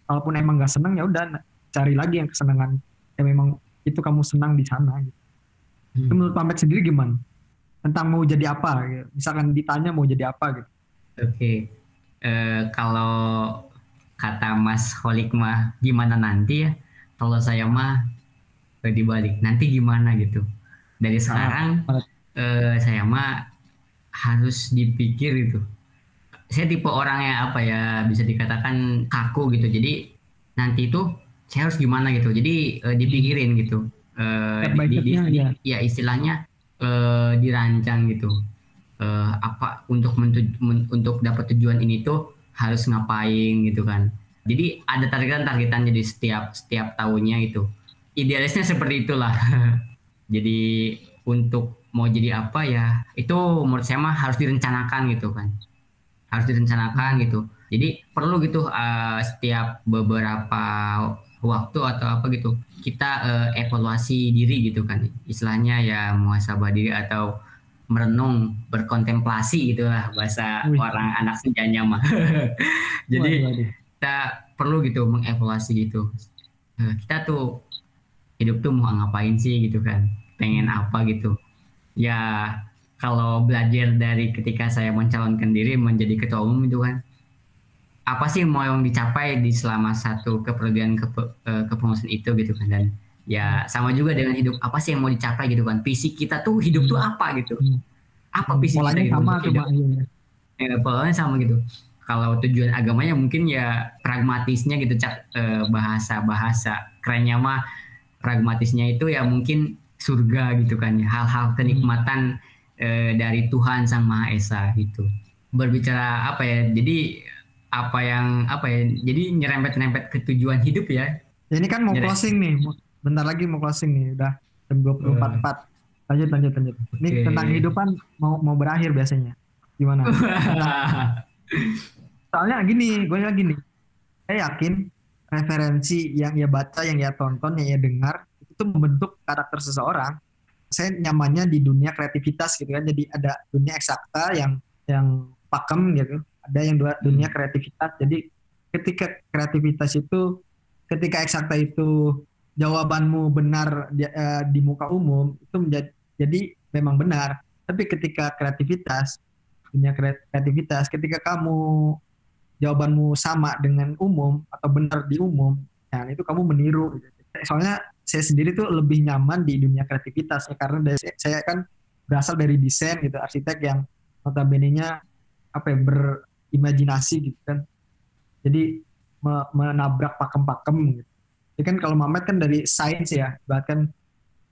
kalaupun emang nggak senang ya udah cari lagi yang kesenangan yang memang itu kamu senang di sana gitu. Hmm. Itu menurut Pamet sendiri gimana? Tentang mau jadi apa? Gitu. Misalkan ditanya mau jadi apa gitu. Oke, okay. uh, eh, kalau kata Mas Holik mah gimana nanti ya? Kalau saya mah uh, dibalik nanti gimana gitu. Dari ah, sekarang ah, uh, saya mah harus dipikir itu. Saya tipe orang yang apa ya bisa dikatakan kaku gitu. Jadi nanti itu saya harus gimana gitu. Jadi uh, dipikirin gitu uh, di, di, di, ya. ya istilahnya uh, dirancang gitu uh, apa untuk men, untuk dapat tujuan ini tuh harus ngapain gitu kan. Jadi ada targetan-targetan jadi setiap setiap tahunnya itu idealisnya seperti itulah. Jadi untuk mau jadi apa ya itu menurut saya mah harus direncanakan gitu kan. Harus direncanakan gitu. Jadi perlu gitu uh, setiap beberapa waktu atau apa gitu kita uh, evaluasi diri gitu kan. Istilahnya ya muhasabah diri atau merenung berkontemplasi itulah bahasa Wih. orang anak senjanya mah. Jadi waduh, waduh. kita perlu gitu mengevaluasi gitu. Uh, kita tuh hidup tuh mau ngapain sih gitu kan? Pengen apa gitu? Ya kalau belajar dari ketika saya mencalonkan diri menjadi ketua umum itu kan apa sih mau yang dicapai di selama satu kepergian ke, uh, kepengurusan itu gitu kan? Dan ya sama juga dengan hidup apa sih yang mau dicapai gitu kan. Visi kita tuh hidup tuh apa gitu? Hmm. apa visi kita gitu sama hidup? iya. ya, polanya sama gitu. Kalau tujuan agamanya mungkin ya pragmatisnya gitu cak. Uh, bahasa bahasa kerennya mah pragmatisnya itu ya mungkin surga gitu kan ya. Hal-hal kenikmatan uh, dari Tuhan sang Maha Esa gitu. Berbicara apa ya jadi apa yang apa ya jadi nyerempet-nyerempet ke tujuan hidup ya. ini kan mau closing nih bentar lagi mau closing nih udah jam 24 empat lanjut lanjut lanjut. Ini tentang kehidupan mau mau berakhir biasanya. Gimana? Soalnya gini gue lagi nih saya yakin referensi yang ia baca yang ia tonton yang ia dengar itu membentuk karakter seseorang. Saya nyamannya di dunia kreativitas gitu kan. Jadi ada dunia eksakta yang yang pakem gitu. Ada yang dua dunia hmm. kreativitas. Jadi ketika kreativitas itu ketika eksakta itu jawabanmu benar di, uh, di muka umum itu menjadi jadi memang benar. Tapi ketika kreativitas dunia kreativitas ketika kamu jawabanmu sama dengan umum atau benar di umum ya itu kamu meniru soalnya saya sendiri tuh lebih nyaman di dunia kreativitas ya karena dari, saya kan berasal dari desain gitu arsitek yang notabene-nya apa ya ber imajinasi gitu kan. Jadi me menabrak pakem-pakem gitu jadi kan kalau Mamet kan dari sains ya bahkan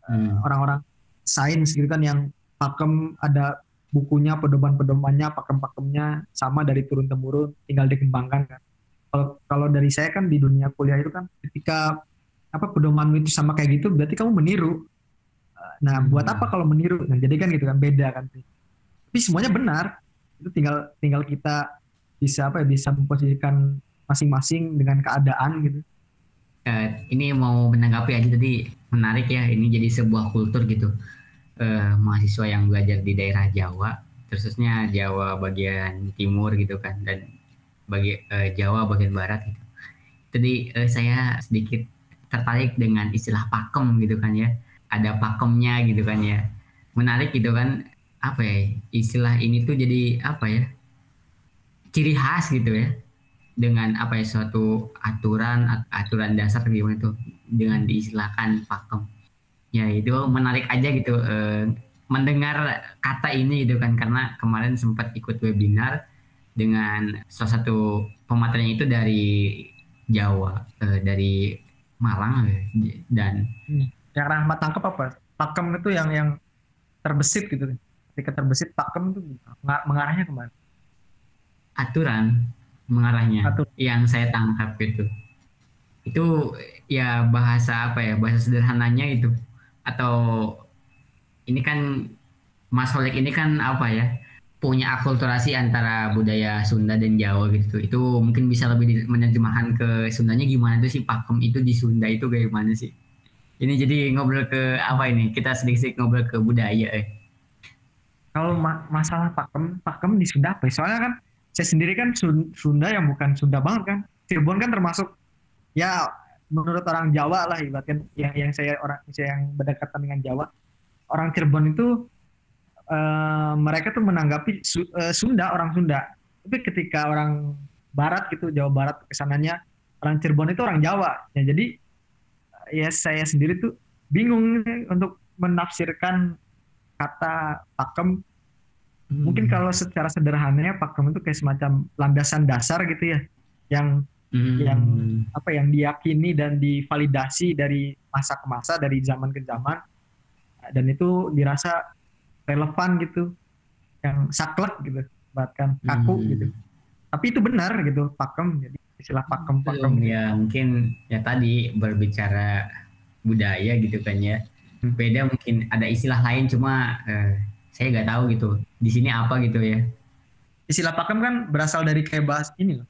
hmm. orang-orang sains gitu kan yang pakem ada bukunya pedoman-pedomannya pakem-pakemnya sama dari turun temurun tinggal dikembangkan kan kalau kalau dari saya kan di dunia kuliah itu kan ketika apa pedomanmu itu sama kayak gitu berarti kamu meniru nah hmm. buat apa kalau meniru nah jadi kan gitu kan beda kan tapi semuanya benar itu tinggal tinggal kita bisa apa ya bisa memposisikan masing-masing dengan keadaan gitu. Uh, ini mau menanggapi aja tadi menarik ya ini jadi sebuah kultur gitu uh, mahasiswa yang belajar di daerah Jawa khususnya Jawa bagian timur gitu kan dan bagi uh, Jawa bagian barat gitu. Jadi uh, saya sedikit tertarik dengan istilah pakem gitu kan ya. Ada pakemnya gitu kan ya. Menarik gitu kan apa ya istilah ini tuh jadi apa ya ciri khas gitu ya dengan apa ya suatu aturan aturan dasar gimana itu dengan diistilahkan pakem ya itu menarik aja gitu eh, mendengar kata ini gitu kan karena kemarin sempat ikut webinar dengan salah satu pematerinya itu dari Jawa eh, dari Malang dan hmm. yang Rahmat tangkap apa? Pakem itu yang yang terbesit gitu. Ketika terbesit pakem itu mengarahnya ke mana? Aturan mengarahnya Atur. yang saya tangkap itu. Itu ya bahasa apa ya bahasa sederhananya itu. Atau ini kan Mas Holek ini kan apa ya punya akulturasi antara budaya Sunda dan Jawa gitu. Itu mungkin bisa lebih menerjemahkan ke Sundanya gimana tuh sih pakem itu di Sunda itu kayak gimana sih. Ini jadi ngobrol ke apa ini kita sedikit-sedikit ngobrol ke budaya eh. Kalau ma masalah pakem pakem di Sunda apa ya? soalnya kan saya sendiri kan Sunda yang bukan Sunda banget kan. Cirebon kan termasuk ya menurut orang Jawa lah ibaratkan yang yang saya orang saya yang berdekatan dengan Jawa. Orang Cirebon itu uh, mereka tuh menanggapi su, uh, Sunda orang Sunda. Tapi ketika orang Barat gitu Jawa Barat ke sananya orang Cirebon itu orang Jawa. Ya jadi ya saya sendiri tuh bingung untuk menafsirkan kata pakem hmm. mungkin kalau secara sederhananya pakem itu kayak semacam landasan dasar gitu ya yang hmm. yang apa yang diyakini dan divalidasi dari masa ke masa dari zaman ke zaman dan itu dirasa relevan gitu yang saklek gitu bahkan kaku hmm. gitu tapi itu benar gitu pakem jadi istilah pakem pakem ya mungkin ya tadi berbicara budaya gitu kan ya hmm. beda mungkin ada istilah lain cuma eh, saya nggak tahu gitu. Di sini apa gitu ya? Istilah pakem kan berasal dari kayak bahas ini loh.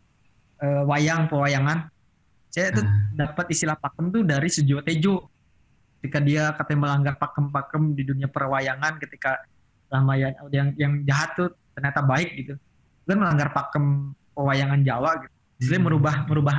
Uh, wayang pewayangan. Saya itu hmm. dapat istilah pakem tuh dari Sujo Tejo. Ketika dia katanya melanggar pakem-pakem di dunia perwayangan ketika lama yang yang jahat tuh ternyata baik gitu. Kan melanggar pakem pewayangan Jawa gitu. Jadi hmm. merubah merubah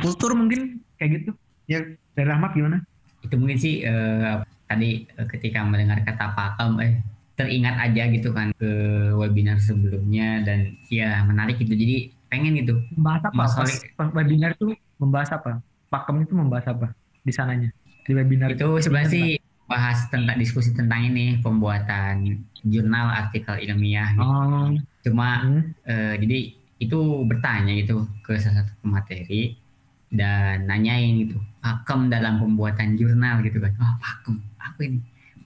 kultur mungkin kayak gitu. Ya dari Rahmat gimana? Itu mungkin sih uh, tadi uh, ketika mendengar kata pakem eh teringat aja gitu kan ke webinar sebelumnya dan ya menarik gitu. Jadi pengen gitu. Membahas apa? Mas pas, webinar itu membahas apa? Pakem itu membahas apa di sananya? Di webinar itu, itu sebenarnya sih bahas tentang diskusi tentang ini pembuatan jurnal artikel ilmiah gitu. oh. cuma hmm. uh, jadi itu bertanya gitu ke salah satu materi dan nanyain gitu pakem dalam pembuatan jurnal? gitu kan. Wah oh, pakem apa ini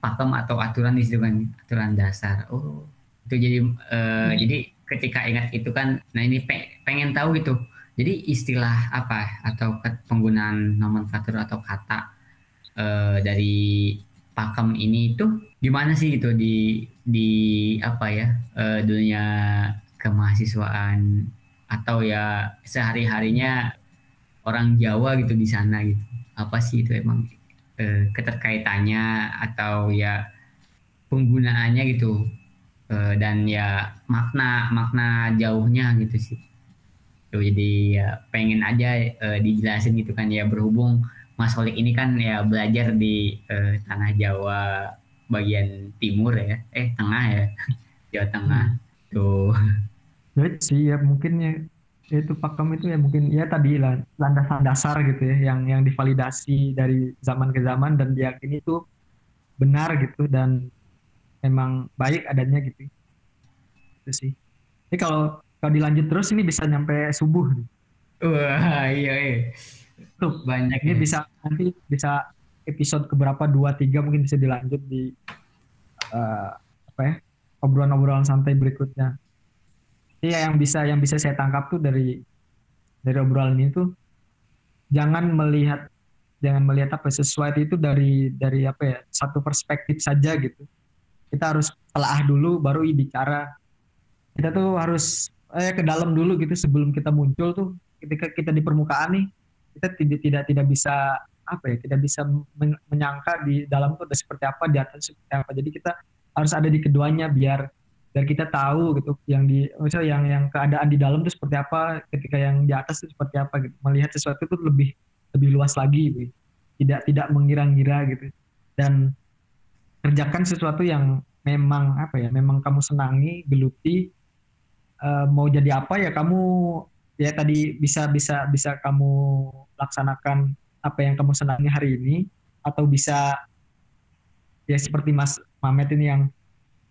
pakem atau aturan di kan aturan dasar. Oh itu jadi uh, hmm. jadi ketika ingat itu kan nah ini pengen tahu gitu jadi istilah apa atau penggunaan nomenklatur atau kata uh, dari pakem ini itu gimana sih gitu di di apa ya uh, dunia kemahasiswaan atau ya sehari harinya orang Jawa gitu di sana gitu. Apa sih itu emang uh, keterkaitannya atau ya penggunaannya gitu. Uh, dan ya makna makna jauhnya gitu sih. Tuh, jadi ya pengen aja uh, dijelasin gitu kan ya. Berhubung Mas Holik ini kan ya belajar di uh, tanah Jawa bagian timur ya. Eh tengah ya. Jawa Tengah. Hmm. tuh. Ya sih ya mungkin ya itu pakem itu ya mungkin ya tadi lah landasan dasar gitu ya yang yang divalidasi dari zaman ke zaman dan diyakini itu benar gitu dan memang baik adanya gitu. Itu sih. Ini kalau kalau dilanjut terus ini bisa nyampe subuh wah iya iya. Tuh banyak ini ya. bisa nanti bisa episode keberapa dua tiga mungkin bisa dilanjut di uh, apa ya obrolan-obrolan santai berikutnya iya yang bisa yang bisa saya tangkap tuh dari dari obrolan ini tuh jangan melihat jangan melihat apa sesuatu itu dari dari apa ya satu perspektif saja gitu. Kita harus telah dulu baru bicara. Kita tuh harus eh, ke dalam dulu gitu sebelum kita muncul tuh. Ketika kita di permukaan nih kita tidak tidak tidak bisa apa ya tidak bisa menyangka di dalam tuh ada seperti apa di atas seperti apa. Jadi kita harus ada di keduanya biar biar kita tahu gitu yang di misalnya yang yang keadaan di dalam itu seperti apa ketika yang di atas itu seperti apa gitu. Melihat sesuatu itu lebih lebih luas lagi gitu. Tidak tidak mengira-ngira gitu. Dan kerjakan sesuatu yang memang apa ya memang kamu senangi geluti uh, mau jadi apa ya kamu ya tadi bisa bisa bisa kamu laksanakan apa yang kamu senangi hari ini atau bisa ya seperti Mas Mamet ini yang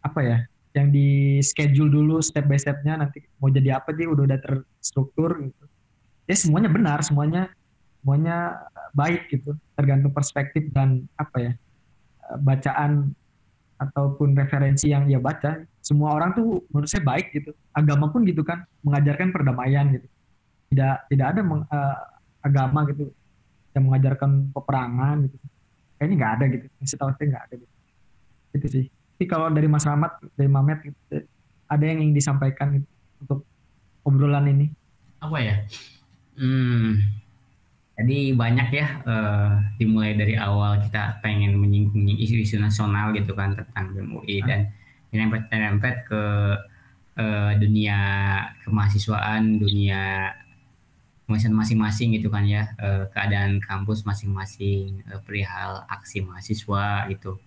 apa ya yang di schedule dulu step by stepnya nanti mau jadi apa sih udah udah terstruktur gitu. Ya semuanya benar semuanya semuanya baik gitu. Tergantung perspektif dan apa ya bacaan ataupun referensi yang ia baca. Semua orang tuh menurut saya baik gitu. Agama pun gitu kan mengajarkan perdamaian gitu. Tidak tidak ada meng, uh, agama gitu yang mengajarkan peperangan gitu. Kayaknya nggak ada gitu. Setahu saya nggak ada gitu. Itu sih tapi kalau dari Mas Rahmat dari Mamet gitu, ada yang ingin disampaikan gitu, untuk obrolan ini? Apa ya? Hmm jadi banyak ya uh, dimulai dari awal kita pengen menyinggung isu-isu nasional gitu kan tentang BMUI hmm. dan nyerempet-nyerempet ke uh, dunia kemahasiswaan, dunia masing-masing gitu kan ya uh, keadaan kampus masing-masing uh, perihal aksi mahasiswa gitu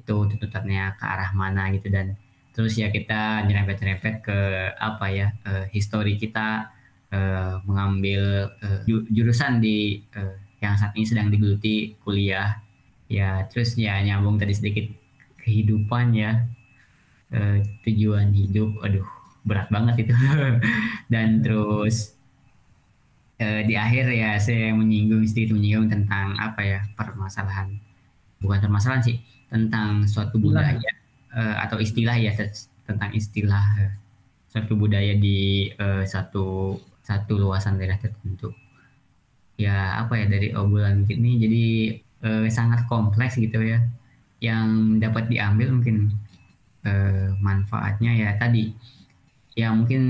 itu tuntutannya ke arah mana gitu. Dan terus ya kita nyerempet-nyerempet ke apa ya uh, histori kita uh, mengambil uh, jurusan di uh, yang saat ini sedang digeluti kuliah. Ya terus ya nyambung tadi sedikit kehidupan ya. Uh, tujuan hidup aduh berat banget itu. Dan terus uh, di akhir ya saya menyinggung sedikit menyinggung tentang apa ya permasalahan. Bukan permasalahan sih tentang suatu budaya uh, atau istilah ya tentang istilah uh, suatu budaya di uh, satu satu luasan daerah tertentu. Ya apa ya dari obrolan ini jadi uh, sangat kompleks gitu ya. Yang dapat diambil mungkin uh, manfaatnya ya tadi. Ya mungkin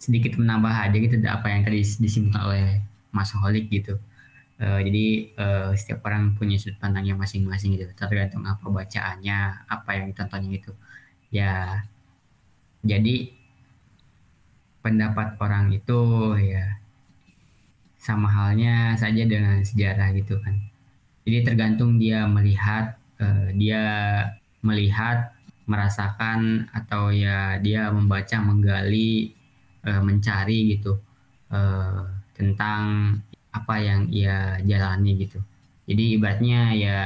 sedikit menambah aja gitu apa yang tadi disimpulkan oleh Mas Holik gitu. Uh, jadi uh, setiap orang punya sudut pandangnya masing-masing gitu, tergantung apa bacaannya, apa yang ditontonnya gitu. Ya, jadi pendapat orang itu ya sama halnya saja dengan sejarah gitu kan. Jadi tergantung dia melihat, uh, dia melihat, merasakan atau ya dia membaca, menggali uh, mencari gitu uh, tentang apa yang ia jalani gitu. Jadi ibaratnya ya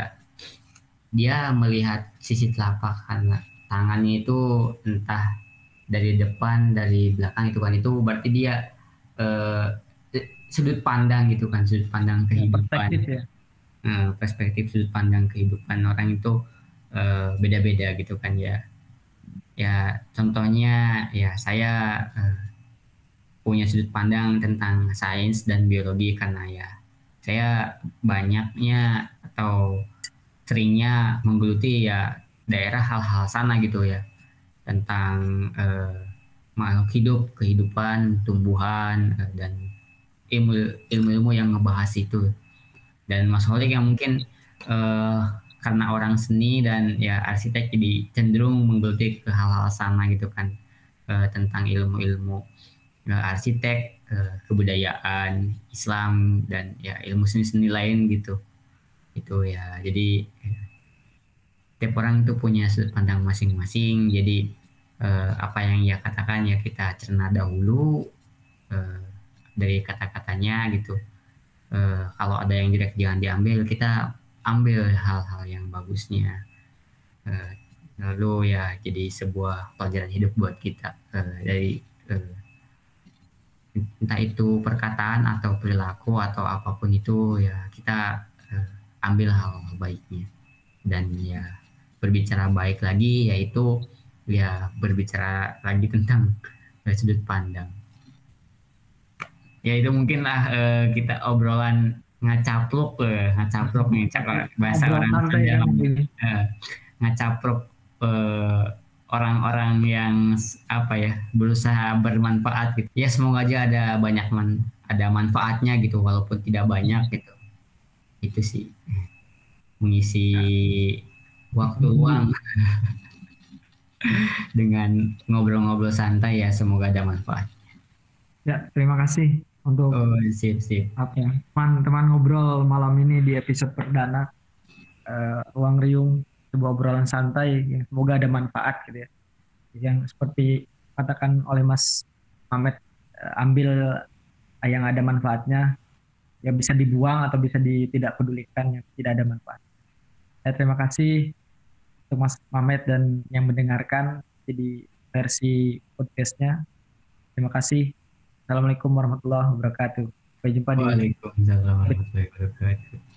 dia melihat sisi telapak tangannya itu entah dari depan dari belakang itu kan itu berarti dia uh, sudut pandang gitu kan sudut pandang kehidupan perspektif, ya. uh, perspektif sudut pandang kehidupan orang itu beda-beda uh, gitu kan ya ya contohnya ya saya uh, punya sudut pandang tentang sains dan biologi karena ya saya banyaknya atau seringnya menggeluti ya daerah hal-hal sana gitu ya tentang eh, makhluk hidup, kehidupan, tumbuhan eh, dan ilmu ilmu-ilmu yang ngebahas itu. Dan Mas Holik yang mungkin eh, karena orang seni dan ya arsitek jadi cenderung menggeluti ke hal-hal sana gitu kan eh, tentang ilmu-ilmu arsitek, kebudayaan, Islam dan ya ilmu seni-seni lain gitu. Itu ya. Jadi ya, tiap orang itu punya sudut pandang masing-masing. Jadi eh, apa yang ia katakan ya kita cerna dahulu eh, dari kata-katanya gitu. Eh, kalau ada yang jelek jangan diambil, kita ambil hal-hal yang bagusnya. Eh, lalu ya jadi sebuah pelajaran hidup buat kita eh, dari eh, entah itu perkataan atau perilaku atau apa pun itu ya kita uh, ambil hal baiknya. Dan ya berbicara baik lagi yaitu ya berbicara lagi tentang uh, sudut pandang. Ya itu mungkin lah uh, kita obrolan ngacapluk uh, ngacapluk nih bahasa orang dalam uh, ngacapluk uh, orang-orang yang apa ya berusaha bermanfaat gitu. Ya semoga aja ada banyak man ada manfaatnya gitu walaupun tidak banyak gitu. Itu sih. Mengisi waktu hmm. luang. Dengan ngobrol-ngobrol santai ya semoga ada manfaat. Ya terima kasih untuk oh, sip sip. apa ya teman-teman ngobrol malam ini di episode perdana. Uh, ruang riung sebuah obrolan santai yang semoga ada manfaat gitu ya yang seperti katakan oleh Mas Mamet eh, ambil yang ada manfaatnya yang bisa dibuang atau bisa tidak pedulikan yang tidak ada manfaat. Saya terima kasih untuk Mas Mamet dan yang mendengarkan jadi versi podcastnya. Terima kasih. Assalamualaikum warahmatullahi wabarakatuh. Sampai jumpa di Waalaikumsalam warahmatullahi wabarakatuh.